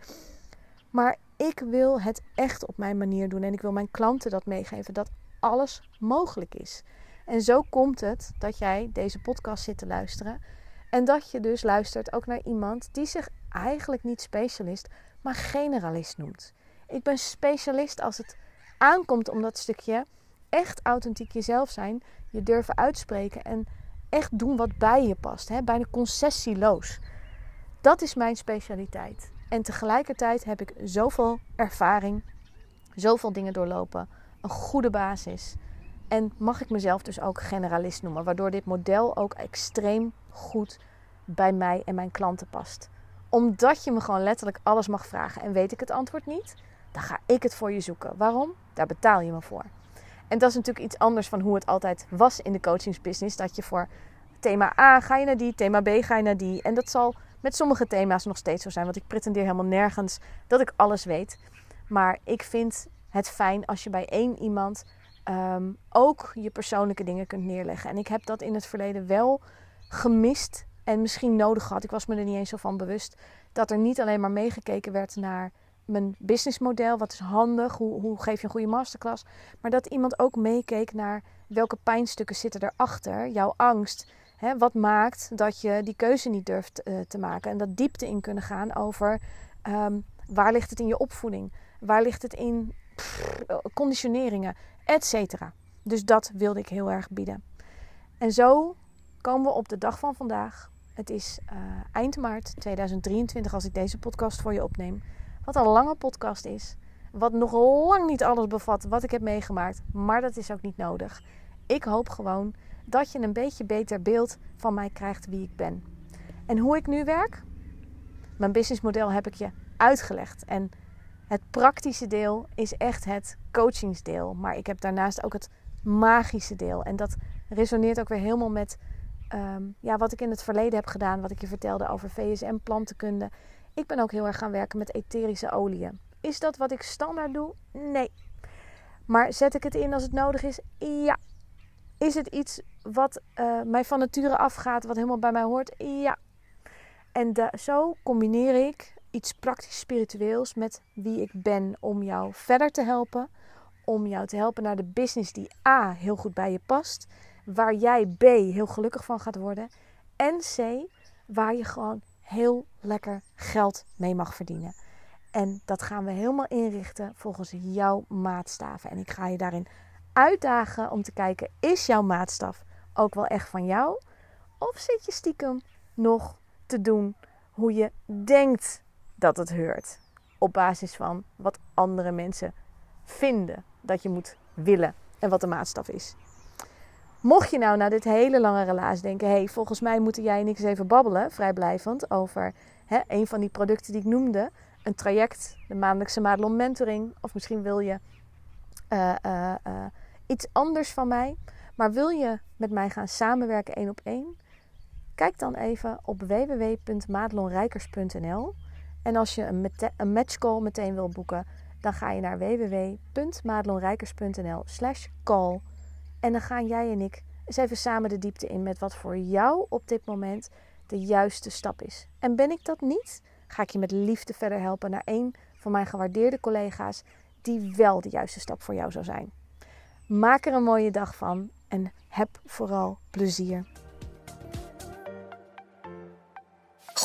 Maar ik wil het echt op mijn manier doen en ik wil mijn klanten dat meegeven dat alles mogelijk is. En zo komt het dat jij deze podcast zit te luisteren en dat je dus luistert ook naar iemand die zich eigenlijk niet specialist, maar generalist noemt. Ik ben specialist als het aankomt om dat stukje echt authentiek jezelf zijn, je durven uitspreken en echt doen wat bij je past. Hè? Bijna concessieloos. Dat is mijn specialiteit. En tegelijkertijd heb ik zoveel ervaring, zoveel dingen doorlopen, een goede basis. En mag ik mezelf dus ook generalist noemen, waardoor dit model ook extreem goed bij mij en mijn klanten past. Omdat je me gewoon letterlijk alles mag vragen en weet ik het antwoord niet, dan ga ik het voor je zoeken. Waarom? Daar betaal je me voor. En dat is natuurlijk iets anders van hoe het altijd was in de coachingsbusiness. Dat je voor thema A ga je naar die, thema B ga je naar die. En dat zal met sommige thema's nog steeds zo zijn. Want ik pretendeer helemaal nergens dat ik alles weet. Maar ik vind het fijn als je bij één iemand ehm, ook je persoonlijke dingen kunt neerleggen. En ik heb dat in het verleden wel gemist en misschien nodig gehad. Ik was me er niet eens zo van bewust dat er niet alleen maar meegekeken werd naar mijn businessmodel. Wat is handig? Hoe, hoe geef je een goede masterclass? Maar dat iemand ook meekeek naar welke pijnstukken zitten erachter. Jouw angst. Wat maakt dat je die keuze niet durft uh, te maken? En dat diepte in kunnen gaan over um, waar ligt het in je opvoeding? Waar ligt het in pff, conditioneringen, et cetera. Dus dat wilde ik heel erg bieden. En zo komen we op de dag van vandaag. Het is uh, eind maart 2023 als ik deze podcast voor je opneem. Wat een lange podcast is. Wat nog lang niet alles bevat wat ik heb meegemaakt. Maar dat is ook niet nodig. Ik hoop gewoon dat je een beetje beter beeld van mij krijgt wie ik ben. En hoe ik nu werk? Mijn businessmodel heb ik je uitgelegd. En het praktische deel is echt het coachingsdeel. Maar ik heb daarnaast ook het magische deel. En dat resoneert ook weer helemaal met um, ja, wat ik in het verleden heb gedaan. Wat ik je vertelde over VSM, plantenkunde. Ik ben ook heel erg gaan werken met etherische oliën. Is dat wat ik standaard doe? Nee. Maar zet ik het in als het nodig is? Ja. Is het iets wat uh, mij van nature afgaat, wat helemaal bij mij hoort? Ja. En zo combineer ik iets praktisch spiritueels met wie ik ben om jou verder te helpen. Om jou te helpen naar de business die A heel goed bij je past. Waar jij B heel gelukkig van gaat worden. En C waar je gewoon heel lekker geld mee mag verdienen. En dat gaan we helemaal inrichten volgens jouw maatstaven. En ik ga je daarin uitdagen om te kijken: is jouw maatstaf ook wel echt van jou? Of zit je stiekem nog te doen hoe je denkt dat het heurt? Op basis van wat andere mensen vinden dat je moet willen en wat de maatstaf is. Mocht je nou na dit hele lange relaas denken: hé, hey, volgens mij moeten jij en ik eens even babbelen, vrijblijvend, over hè, een van die producten die ik noemde, een traject, de maandelijkse Madelon Mentoring, of misschien wil je uh, uh, uh, iets anders van mij, maar wil je met mij gaan samenwerken één op één? Kijk dan even op www.madelonrijkers.nl en als je een, een matchcall meteen wil boeken, dan ga je naar www.madelonrijkers.nl slash call en dan gaan jij en ik eens even samen de diepte in met wat voor jou op dit moment de juiste stap is. En ben ik dat niet, ga ik je met liefde verder helpen naar een van mijn gewaardeerde collega's die wel de juiste stap voor jou zou zijn. Maak er een mooie dag van en heb vooral plezier.